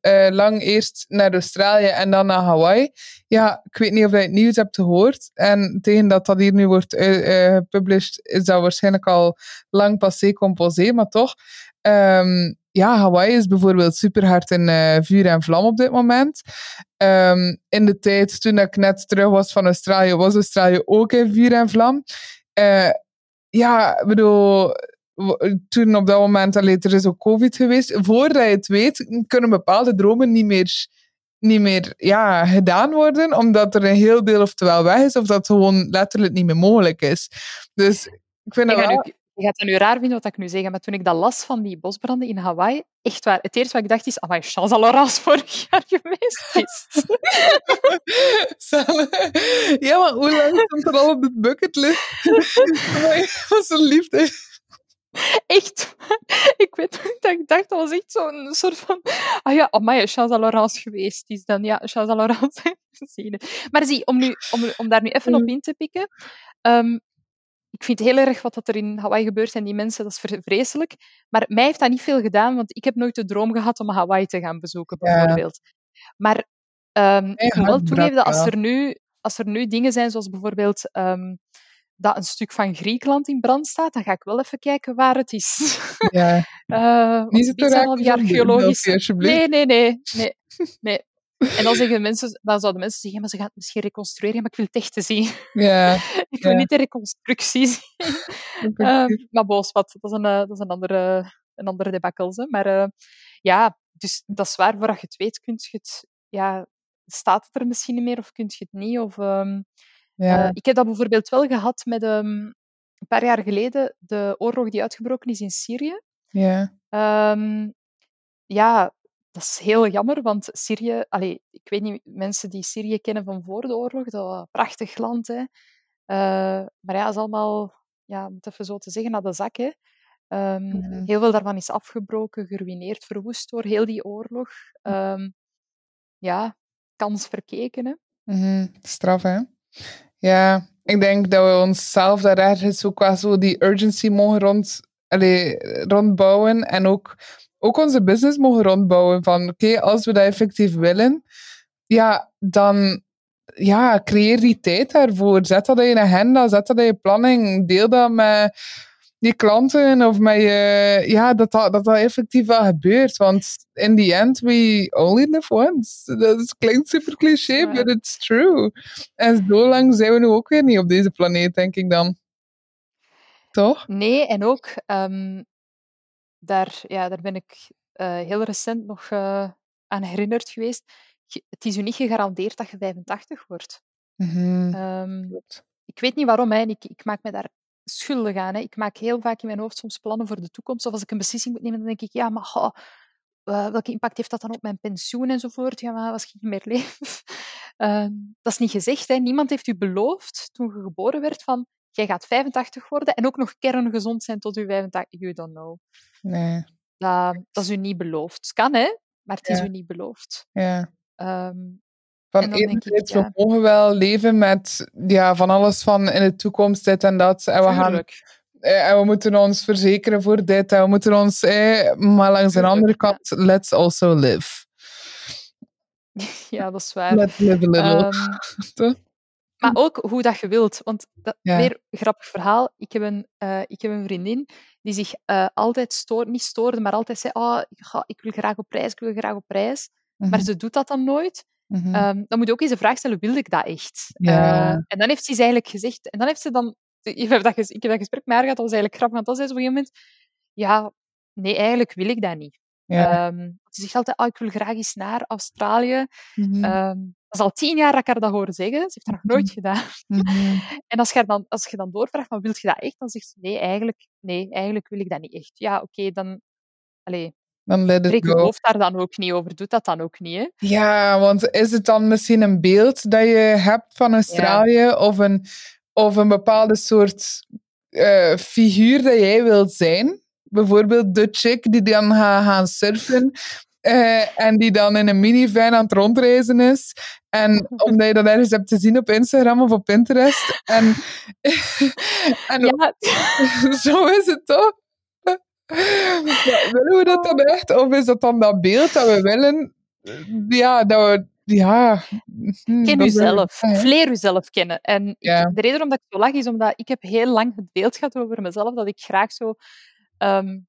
eh, lang eerst naar Australië en dan naar Hawaii. Ja, ik weet niet of je het nieuws hebt gehoord. En tegen dat dat hier nu wordt eh, eh, gepublished, is dat waarschijnlijk al lang passé composé, maar toch. Ehm, ja, Hawaii is bijvoorbeeld super hard in eh, vuur en vlam op dit moment. Ehm, in de tijd toen ik net terug was van Australië, was Australië ook in vuur en vlam. Eh, ja, ik bedoel, toen op dat moment, allee, er is ook COVID geweest. Voordat je het weet, kunnen bepaalde dromen niet meer, niet meer ja, gedaan worden, omdat er een heel deel oftewel weg is, of dat gewoon letterlijk niet meer mogelijk is. Dus ik vind ik dat ga wel... nu, je gaat het nu raar vinden wat ik nu zeg, maar toen ik dat las van die bosbranden in Hawaii, echt waar, het eerste wat ik dacht is, amai, Chance à Laurence vorig jaar [LAUGHS] geweest is. [LAUGHS] Ja, maar hoe lang stond er al op de bucketlist? [LAUGHS] Wat een liefde. Echt. [LAUGHS] Ik weet nog dat ik dacht, dat was echt zo'n soort van... Ah ja, amai, Chance à Laurence geweest is dan. Ja, Chance à Laurence [LAUGHS] gezien. Maar zie, om, nu, om, om daar nu even op in te pikken... ehm, ik vind het heel erg wat dat er in Hawaii gebeurt en die mensen, dat is vre- vreselijk. Maar mij heeft dat niet veel gedaan, want ik heb nooit de droom gehad om Hawaii te gaan bezoeken, Ja. bijvoorbeeld. Maar ehm, ik moet wel toegeven dat als er, nu, als er nu dingen zijn, zoals bijvoorbeeld ehm, dat een stuk van Griekenland in brand staat, dan ga ik wel even kijken waar het is. Ja, [LAUGHS] Eh, niet het zijn al die archeologische... Nee, nee, nee, nee, [LAUGHS] nee. En dan, zeggen mensen, dan zouden mensen zeggen, maar ze gaan het misschien reconstrueren, maar ik wil het echt te zien. Ja, [LAUGHS] Ik wil Ja. niet de reconstructie zien. Eh, maar boos, wat, dat is een, eh, dat is een andere, een andere debakkels. Maar ja, dus dat is waar, voordat je het weet, kun je het... Ja, staat het er misschien niet meer of kun je het niet? Of, ehm, ja. eh, ik heb dat bijvoorbeeld wel gehad met ehm, een paar jaar geleden, de oorlog die uitgebroken is in Syrië. ja. Ehm, ja, dat is heel jammer, want Syrië... Allee, ik weet niet, mensen die Syrië kennen van voor de oorlog, dat was een prachtig land, hè. Eh, maar ja, dat is allemaal, ja, om het even zo te zeggen, naar de zak, hè. Ehm. Heel veel daarvan is afgebroken, geruineerd, verwoest door heel die oorlog. Ehm, ja, kans verkeken, hè. Mhm, Straf, hè? Ja, ik denk dat we onszelf daar ergens ook wel zo die urgency mogen rond allee, rondbouwen en ook, ook onze business mogen rondbouwen. Van oké, als we dat effectief willen, ja, dan ja, creëer die tijd daarvoor. Zet dat in je agenda, zet dat in je planning. Deel dat met je klanten of met je... Ja, dat dat, dat, effectief wel gebeurt. Want in the end, we only live once. Dat klinkt super cliché, but it's true. En zo lang zijn we nu ook weer niet op deze planeet, denk ik dan. Toch? Nee, en ook... Um, daar, ja, daar ben ik uh, heel recent nog uh, aan herinnerd geweest het is u niet gegarandeerd dat je 85 wordt. Mm-hmm. Um, ik weet niet waarom, hè. Ik, ik maak me daar schuldig aan. Hè. Ik maak heel vaak in mijn hoofd soms plannen voor de toekomst. Of als ik een beslissing moet nemen, dan denk ik, ja, maar oh, uh, welke impact heeft dat dan op mijn pensioen enzovoort? Ja, maar als ik niet meer leef. uh, [LAUGHS] dat is niet gezegd. Hè. Niemand heeft u beloofd toen je geboren werd van jij gaat 85 worden en ook nog kerngezond zijn tot u 85. You don't know. Nee. Dat, dat is u niet beloofd. Het kan, hè, maar het is u niet beloofd. Ja. Um, van enerzijds, we mogen wel leven met ja, van alles van in de toekomst, dit en dat. En we, gaan, eh, en we moeten ons verzekeren voor dit. En we moeten ons... Eh, maar langs de andere kant, let's also live. [LAUGHS] Ja, dat is waar. Let's live a little. [LAUGHS] Um, maar ook hoe dat je wilt. Want dat, ja. weer een grappig verhaal. Ik heb een, uh, ik heb een vriendin die zich uh, altijd stoorde, niet stoorde, maar altijd zei: oh, ik wil graag op reis, ik wil graag op reis. Maar mhm. ze doet dat dan nooit. Mm-hmm. Um, dan moet je ook eens de vraag stellen, wilde ik dat echt? Ja. Uh, en dan heeft ze eigenlijk gezegd, en dan heeft ze dan, ik heb dat, ik heb dat gesprek met haar gehad, dat was eigenlijk grappig, want dan zei ze op een gegeven moment, ja, nee, eigenlijk wil ik dat niet. Ja. Um, ze zegt altijd, oh, ik wil graag eens naar Australië. Um, dat is al tien jaar dat ik haar dat hoor zeggen. Ze heeft dat nog nooit gedaan. [LAUGHS] En als je, dan, als je dan doorvraagt, van, wil je dat echt? Dan zegt ze, nee, eigenlijk, nee, eigenlijk wil ik dat niet echt. Ja, oké, okay, dan... Allee, dan let it hoofd daar dan ook niet over. Doet dat dan ook niet, hè? Ja, want is het dan misschien een beeld dat je hebt van Australië ja. of, een, of een bepaalde soort uh, figuur dat jij wilt zijn? Bijvoorbeeld de chick die dan gaat gaan surfen uh, en die dan in een minivan aan het rondreizen is. En [LAUGHS] omdat je dat ergens hebt te zien op Instagram of op Pinterest. En, [LAUGHS] en ja. [LAUGHS] zo is het toch? [LAUGHS] Willen we dat dan echt? Of is dat dan dat beeld dat we willen? Ja, dat we... Ja. Hm, Ken jezelf. Vleer jezelf kennen. En ik, ja. de reden waarom ik zo lach is omdat ik heb heel lang het beeld gehad over mezelf dat ik graag zo, um,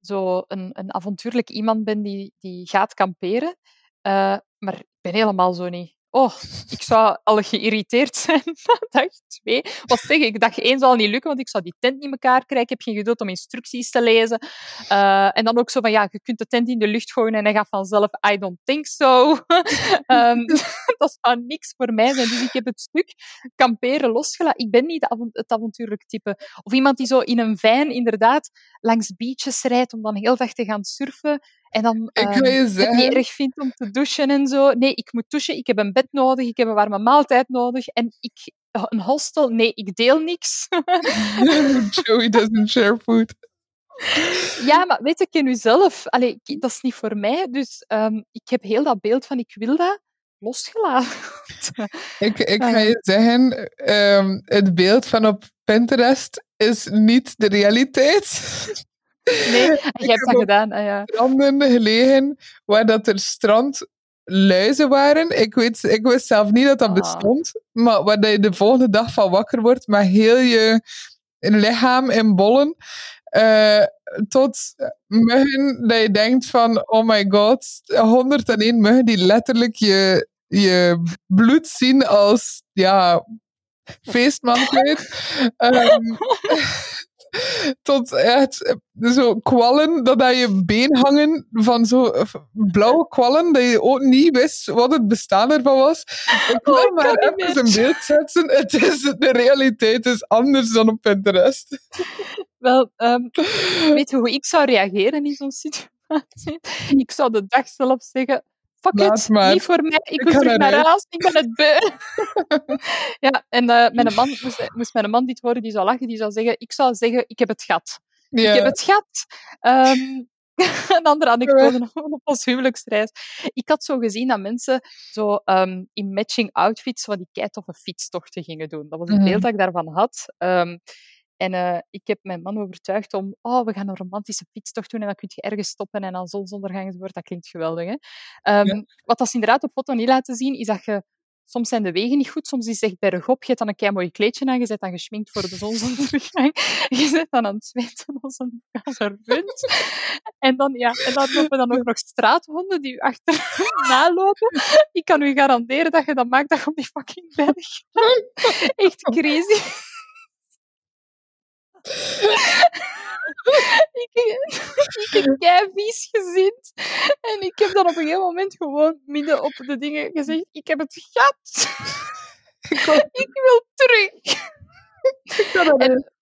zo een, een avontuurlijk iemand ben die, die gaat kamperen. Uh, maar ik ben helemaal zo niet. Oh, ik zou al geïrriteerd zijn [LAUGHS] dag twee. Wat zeg ik? Dag één zal niet lukken, want ik zou die tent niet in elkaar krijgen. Ik heb geen geduld om instructies te lezen. Uh, en dan ook zo van, ja, je kunt de tent in de lucht gooien en hij gaat vanzelf, I don't think so. um, [LAUGHS] dat zou niks voor mij zijn. Dus ik heb het stuk kamperen losgelaten. Ik ben niet het avontuurlijk type. Of iemand die zo in een van inderdaad langs beaches rijdt om dan heel dag te gaan surfen. En dan ik um, je het niet erg vindt om te douchen en zo. Nee, ik moet douchen, ik heb een bed nodig, ik heb een warme maaltijd nodig. En ik, een hostel, nee, ik deel niks. [LAUGHS] Joey doesn't share food. Ja, maar weet je, ken u zelf. Allee, dat is niet voor mij. Dus um, ik heb heel dat beeld van ik wil dat losgelaten. [LAUGHS] ik, ik ga je zeggen, um, het beeld van op Pinterest is niet de realiteit. [LAUGHS] Nee, je hebt dat gedaan. Ah, ja. Stranden gelegen waar dat er strandluizen waren. Ik, weet, ik wist zelf niet dat dat ah. bestond. Maar waar dat je de volgende dag van wakker wordt met heel je lichaam in bollen. Uh, tot muggen dat je denkt van, oh my god, 101 muggen die letterlijk je, je bloed zien als, ja, feestmaaltijd. [LAUGHS] um, [LAUGHS] tot echt zo kwallen dat aan je been hangen van zo blauwe kwallen dat je ook niet wist wat het bestaan ervan was. Ik wil oh, maar even een beeld zetten. Het is, de realiteit is anders dan op Pinterest. [LAUGHS] Wel, um, [LAUGHS] weet je hoe ik zou reageren in zo'n situatie? Ik zou de dag zelf zeggen, fuck it, niet voor mij, ik, ik wil terug naar huis, ik ben het beu. [LAUGHS] ja, en uh, mijn man, moest, moest mijn man dit horen, die zou lachen, die zou zeggen, ik zou zeggen, ik heb het gat. Ja. Ik heb het gat. [LAUGHS] Um, een andere anekdote op ons huwelijksreis. Ik had zo gezien dat mensen zo um, in matching outfits van die keitoffe fietstochten gingen doen. Dat was het mm beeld dat ik daarvan had. Um, En uh, ik heb mijn man overtuigd om, oh, we gaan een romantische fietstocht doen en dan kun je ergens stoppen en dan zonsondergang enzovoort. Dat klinkt geweldig, hè? Um, ja. Wat als inderdaad op foto niet laten zien, is dat je soms zijn de wegen niet goed, soms is het echt bergop. Je hebt dan een kei mooi kleedje aan, je dan geschminkt voor de zonsondergang. [LAUGHS] Je zet dan aan het zweten als een, rund. En dan, ja, en dan lopen dan ook nog straathonden die u achterna [LAUGHS] lopen. Ik kan u garanderen dat je dat maakt dat je op die fucking berg Echt crazy. [LAUGHS] ik, ik heb kei vies gezien. En ik heb dan op een gegeven moment gewoon midden op de dingen gezegd: Ik heb het gat. [LAUGHS] ik wil terug. En,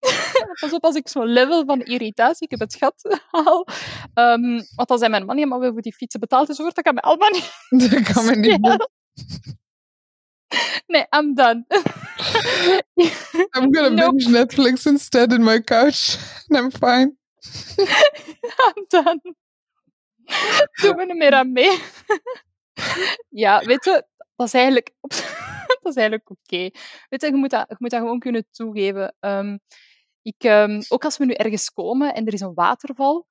[LAUGHS] pas op als ik zo'n level van irritatie, ik heb het gat haal. Um, want dan zei mijn man, ja, maar we hebben die fietsen betaald, dus dat kan me allemaal niet. Dat kan me niet. Ja. [LAUGHS] Nee, I'm done. [LAUGHS] I'm gonna nope. binge Netflix instead in my couch. And [LAUGHS] I'm fine. I'm done. Doe me er meer aan mee. ja, weet je, dat is eigenlijk, dat is eigenlijk oké. Okay. Weet je, je moet, dat, je moet dat gewoon kunnen toegeven. Um, ik, um, ook als we nu ergens komen en er is een waterval,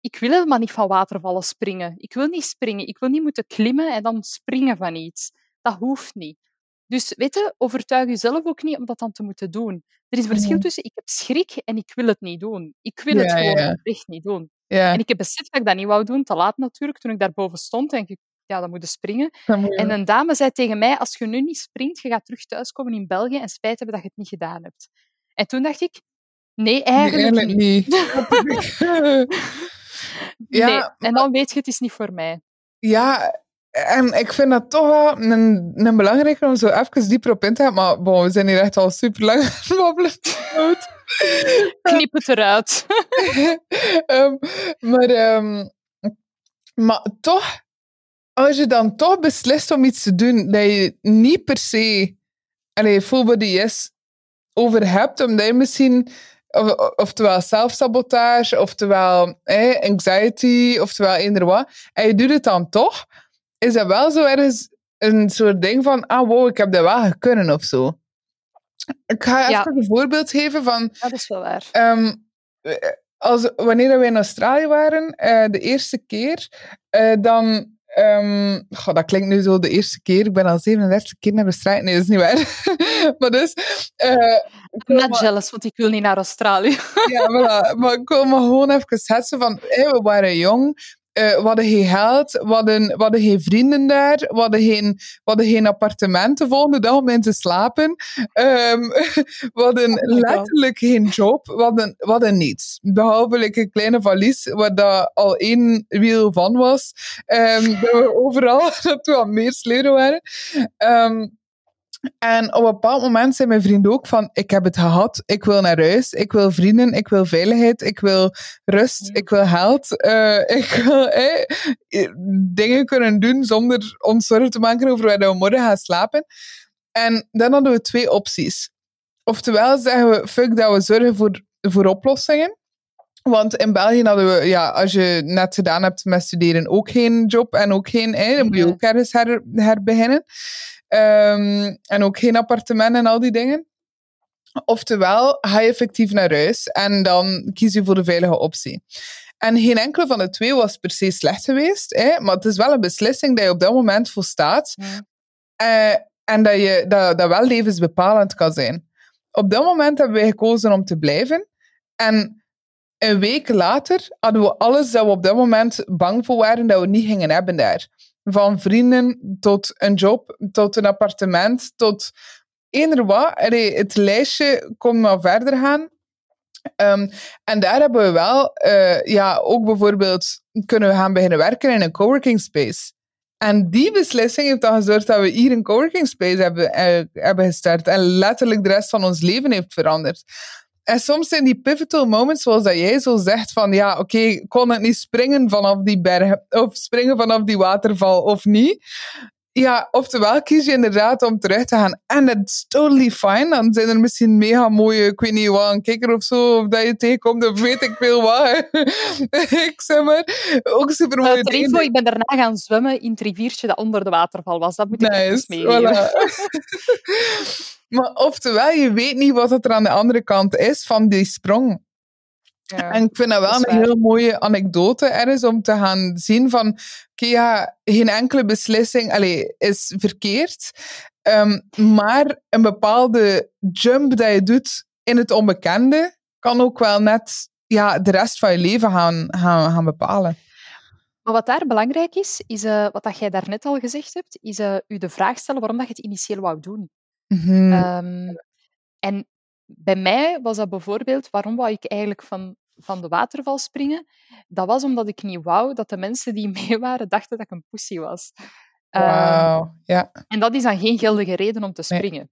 ik wil helemaal niet van watervallen springen. Ik wil niet springen. Ik wil niet moeten klimmen en dan springen van iets. Dat hoeft niet. Dus weet je, overtuig jezelf ook niet om dat dan te moeten doen. Er is een verschil tussen ik heb schrik en ik wil het niet doen. Ik wil het gewoon ja. echt niet doen. Ja. En ik heb beseft dat ik dat niet wou doen, te laat natuurlijk, toen ik daarboven stond en ik ja, dan moet je springen. [LAUGHS] moet je... En een dame zei tegen mij, als je nu niet springt, je gaat terug thuiskomen in België en spijt hebben dat je het niet gedaan hebt. En toen dacht ik, nee, eigenlijk, nee, eigenlijk niet. niet. [LAUGHS] [LAUGHS] ja, nee. En dan weet je, het is niet voor mij. Ja, en ik vind dat toch wel een, een belangrijke om zo even dieper op in te gaan. Maar bon, we zijn hier echt al super lang babbelen. [LAUGHS] Knip het eruit. um, [LAUGHS] maar, um, maar toch, als je dan toch beslist om iets te doen dat je niet per se allee, full body yes over hebt, omdat je misschien of, oftewel zelfsabotage, oftewel eh, anxiety, oftewel eender wat, en je doet het dan toch, is dat wel zo ergens een soort ding van, ah wow, ik heb dat wel kunnen of zo. Ik ga even Ja. een voorbeeld geven van, dat is wel waar. ehm, als, wanneer we in Australië waren, eh, de eerste keer, eh, dan... goh, dat klinkt nu zo de eerste keer. Ik ben al 37 keer naar Australië. Nee, dat is niet waar. [LAUGHS] maar dus... eh, ik maar- jealous, want ik wil niet naar Australië. ja, voilà. Maar ik wil me gewoon even schetsen van, we waren jong, eh, we hadden geen geld, we hadden, we hadden geen vrienden daar, we hadden geen, we hadden geen appartement de volgende dag om in te slapen. Ehm, [LAUGHS] we hadden Oh God. letterlijk geen job, we hadden, we hadden niets. Behalve like, een kleine valies waar dat al één wiel van was. Ehm, dat we overal [LAUGHS] naartoe aan meer sleuren waren. Ehm, en op een bepaald moment zei mijn vriend ook van, ik heb het gehad, ik wil naar huis, ik wil vrienden, ik wil veiligheid, ik wil rust, ik wil geld, eh, [LAUGHS] ik wil eh, dingen kunnen doen zonder ons zorgen te maken over waar we morgen gaan slapen. En dan hadden we twee opties. Oftewel zeggen we, fuck dat we zorgen voor, voor oplossingen. Want in België hadden we, ja, als je net gedaan hebt met studeren, ook geen job en ook geen, eh, dan moet je ook ergens her, herbeginnen. Ehm, en ook geen appartement en al die dingen. Oftewel, ga je effectief naar huis en dan kies je voor de veilige optie. En geen enkele van de twee was per se slecht geweest, hè, maar het is wel een beslissing dat je op dat moment volstaat Ja. eh, en dat, je, dat, dat wel levensbepalend kan zijn. Op dat moment hebben wij gekozen om te blijven. En een week later hadden we alles dat we op dat moment bang voor waren dat we niet gingen hebben daar. Van vrienden tot een job, tot een appartement, tot eender wat. Het lijstje kon maar verder gaan. Ehm, en daar hebben we wel, eh, ja, ook bijvoorbeeld kunnen gaan beginnen werken in een coworking space. En die beslissing heeft dan gezorgd dat we hier een coworking space hebben, eh, hebben gestart. En letterlijk de rest van ons leven heeft veranderd. En soms zijn die pivotal moments, zoals dat jij zo zegt, van ja, oké, ik kon het niet springen vanaf die berg, of springen vanaf die waterval, of niet. ja, oftewel kies je inderdaad om terug te gaan. En it's totally fine. Dan zijn er misschien mega mooie, ik weet niet wat, een kikker of zo, of dat je tegenkomt, of weet ik veel wat. [LAUGHS] ik zeg maar, ook super mooie uh, info, ik ben daarna gaan zwemmen in het riviertje dat onder de waterval was. Dat moet ik nice, eens. Voilà. [LAUGHS] maar oftewel, je weet niet wat er aan de andere kant is van die sprong. Ja, en ik vind dat wel een heel mooie anekdote ergens om te gaan zien van, oké ja, geen enkele beslissing allez, is verkeerd, um, maar een bepaalde jump dat je doet in het onbekende kan ook wel net ja, de rest van je leven gaan, gaan, gaan bepalen. Maar wat daar belangrijk is, is uh, wat dat jij daarnet al gezegd hebt, is uh, u de vraag stellen waarom dat je het initieel wou doen. Mm -hmm. um, en bij mij was dat bijvoorbeeld, waarom wou ik eigenlijk van, van de waterval springen? Dat was omdat ik niet wou dat de mensen die [LAUGHS] mee waren dachten dat ik een pussy was. Wow, um, ja. En dat is dan geen geldige reden om te springen.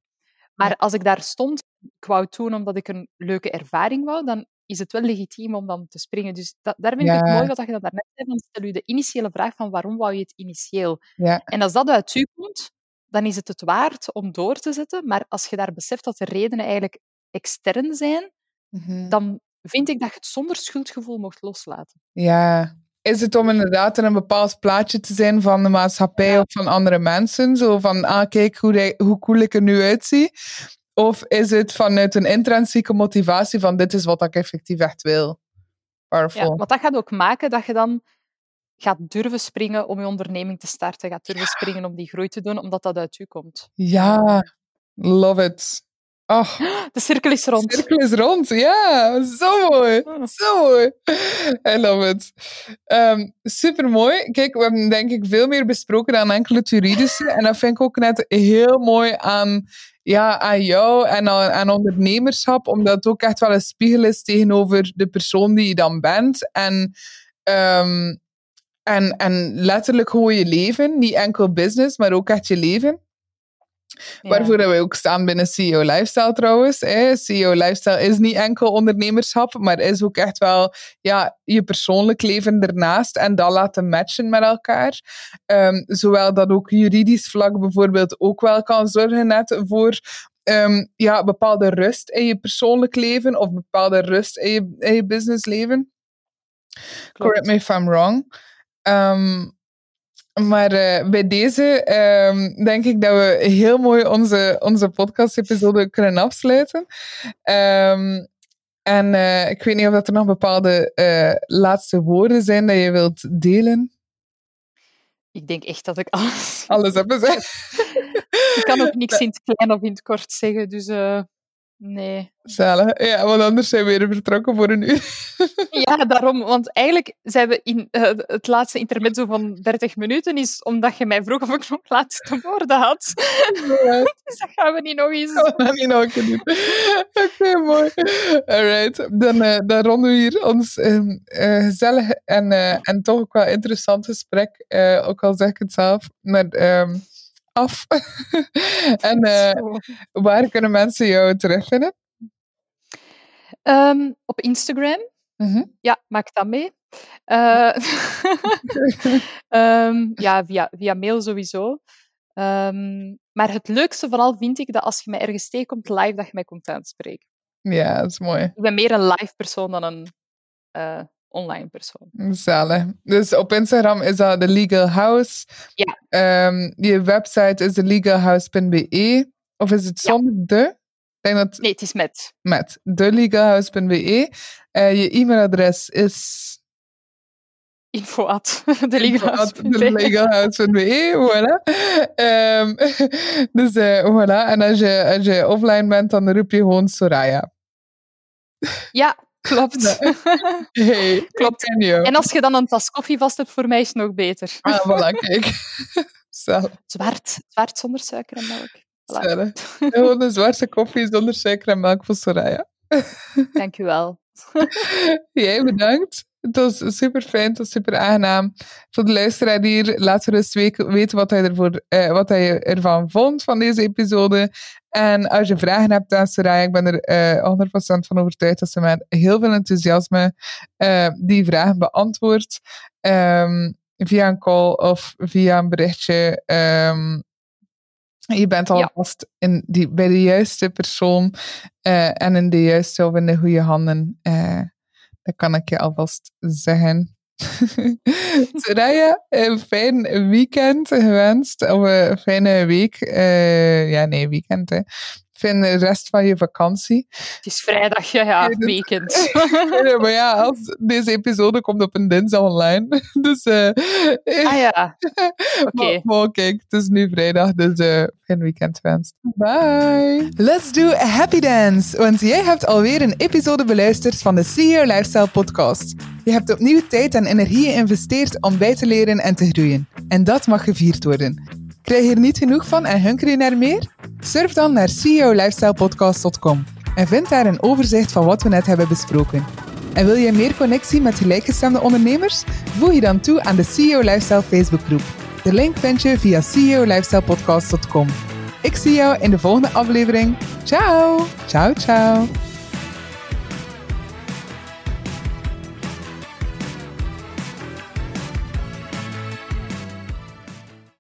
Maar als ik daar stond, ik wou het doen omdat ik een leuke ervaring wou, dan is het wel legitiem om dan te springen. Dus dat, daar vind ik het mooi wat je dat daarnet zei, dan stel je de initiële vraag van waarom wou je het initieel? Ja. En als dat uit u komt, dan is het het waard om door te zetten. Maar als je daar beseft dat de redenen eigenlijk extern zijn, mm-hmm. dan vind ik dat je het zonder schuldgevoel mocht loslaten. Ja. Is het om inderdaad in een bepaald plaatje te zijn van de maatschappij ja. of van andere mensen? Zo van, ah kijk hoe, hoe cool ik er nu uitzie. Of is het vanuit een intrinsieke motivatie van dit is wat ik effectief echt wil? Powerful. Ja, want dat gaat ook maken dat je dan gaat durven springen om je onderneming te starten. Gaat durven ja. springen om die groei te doen, omdat dat uit u komt. Ja, love it. Oh, [GASPS] de cirkel is rond. De cirkel is rond, ja. Zo mooi. Oh. Zo mooi. I love it. Um, Super mooi. Kijk, we hebben denk ik veel meer besproken dan enkele juridische. En dat vind ik ook net heel mooi aan, ja, aan jou en aan, aan ondernemerschap. Omdat het ook echt wel een spiegel is tegenover de persoon die je dan bent. En, um, en, en letterlijk gewoon je leven. Niet enkel business, maar ook echt je leven. Ja. Waarvoor we ook staan binnen CEO Lifestyle trouwens. Hè. CEO Lifestyle is niet enkel ondernemerschap, maar is ook echt wel ja, je persoonlijk leven ernaast en dat laten matchen met elkaar. Um, zowel dat ook juridisch vlak bijvoorbeeld ook wel kan zorgen net voor um, ja, bepaalde rust in je persoonlijk leven of bepaalde rust in je, in je businessleven. Correct me if I'm wrong. Um, maar uh, bij deze um, denk ik dat we heel mooi onze, onze podcast-episode kunnen afsluiten. Um, en uh, ik weet niet of dat er nog bepaalde uh, laatste woorden zijn dat je wilt delen. Ik denk echt dat ik alles... Alles heb gezegd. [LAUGHS] ik kan ook niks in het klein of in het kort zeggen, dus... Nee. Zalig. Ja, want anders zijn we weer vertrokken voor een uur. [LAUGHS] ja, daarom. Want eigenlijk zijn we in uh, het laatste intermezzo van 30 minuten, is omdat je mij vroeg of ik nog laatste woorden had. Ja. [LAUGHS] dus dat gaan we niet nog eens doen. Dat niet nog doen. [LAUGHS] Oké, okay, mooi. Alright. Dan, uh, dan ronden we hier ons uh, gezellig en, en toch ook wel interessant gesprek, ook al zeg ik het zelf. Maar... Um, af. [LAUGHS] en uh, waar kunnen mensen jou terugvinden? Um, op Instagram. Mm -hmm. Ja, maak dat mee. Uh, um, [LAUGHS] ja, via, via mail sowieso. Um, maar het leukste vooral vind ik dat als je mij ergens tegenkomt live, dat je mij komt aanspreken. Ja, dat is mooi. Ik ben meer een live persoon dan een uh, online persoon. Zalig. Dus op Instagram is dat de Legal House. Ja. Um, je website is thelegalhouse.be. Of is het zonder ja. de? Denk dat... Nee, het is met. Met thelegalhouse.be. Uh, je e-mailadres is... Info at [LAUGHS] thelegalhouse.be. voilà. Um, [LAUGHS] dus uh, voilà. En als je, als je offline bent, dan roep je gewoon Soraya. Ja, Klopt. Hey, Klopt. En als je dan een tas koffie vast hebt, voor mij is het nog beter. Ah, voilà, kijk. Zwart. Zwart zonder suiker en melk. Voilà. Gewoon een zwarte koffie zonder suiker en melk voor Soraya. Dank u wel. Jij bedankt. Het was super fijn, het was super aangenaam. Voor de luisteraar hier, laat gerust weten wat hij, ervoor, eh, wat hij ervan vond van deze episode. En als je vragen hebt aan Soraya, ik ben er eh, 100% van overtuigd dat ze met heel veel enthousiasme uh, die vragen beantwoordt. Um, via een call of via een berichtje. Ehm, je bent alvast in die, bij de juiste persoon uh, en in de juiste of in de goede handen. Uh, dat kan ik je alvast zeggen. [LAUGHS] Soraya, een fijn weekend gewenst. Of een fijne week. Uh, ja, nee, weekend. Fijn de rest van je vakantie. Het is vrijdag, ja, ja [LAUGHS] weekend. ja, maar ja, als deze episode komt op een dinsdag online. [LAUGHS] Dus, uh, ah ja, [LAUGHS] oké. Okay. kijk, het is nu vrijdag, dus uh, fijn weekend wenst. Bye. Let's do a happy dance, want jij hebt alweer een episode beluisterd van de CEO Lifestyle podcast. Je hebt opnieuw tijd en energie geïnvesteerd om bij te leren en te groeien. En dat mag gevierd worden. Krijg je er niet genoeg van en hunker je naar meer? Surf dan naar ceolifestylepodcast.com en vind daar een overzicht van wat we net hebben besproken. En wil je meer connectie met gelijkgestemde ondernemers? Voeg je dan toe aan de CEO Lifestyle Facebookgroep. De link vind je via ceolifestylepodcast.com. Ik zie jou in de volgende aflevering. Ciao! Ciao, ciao!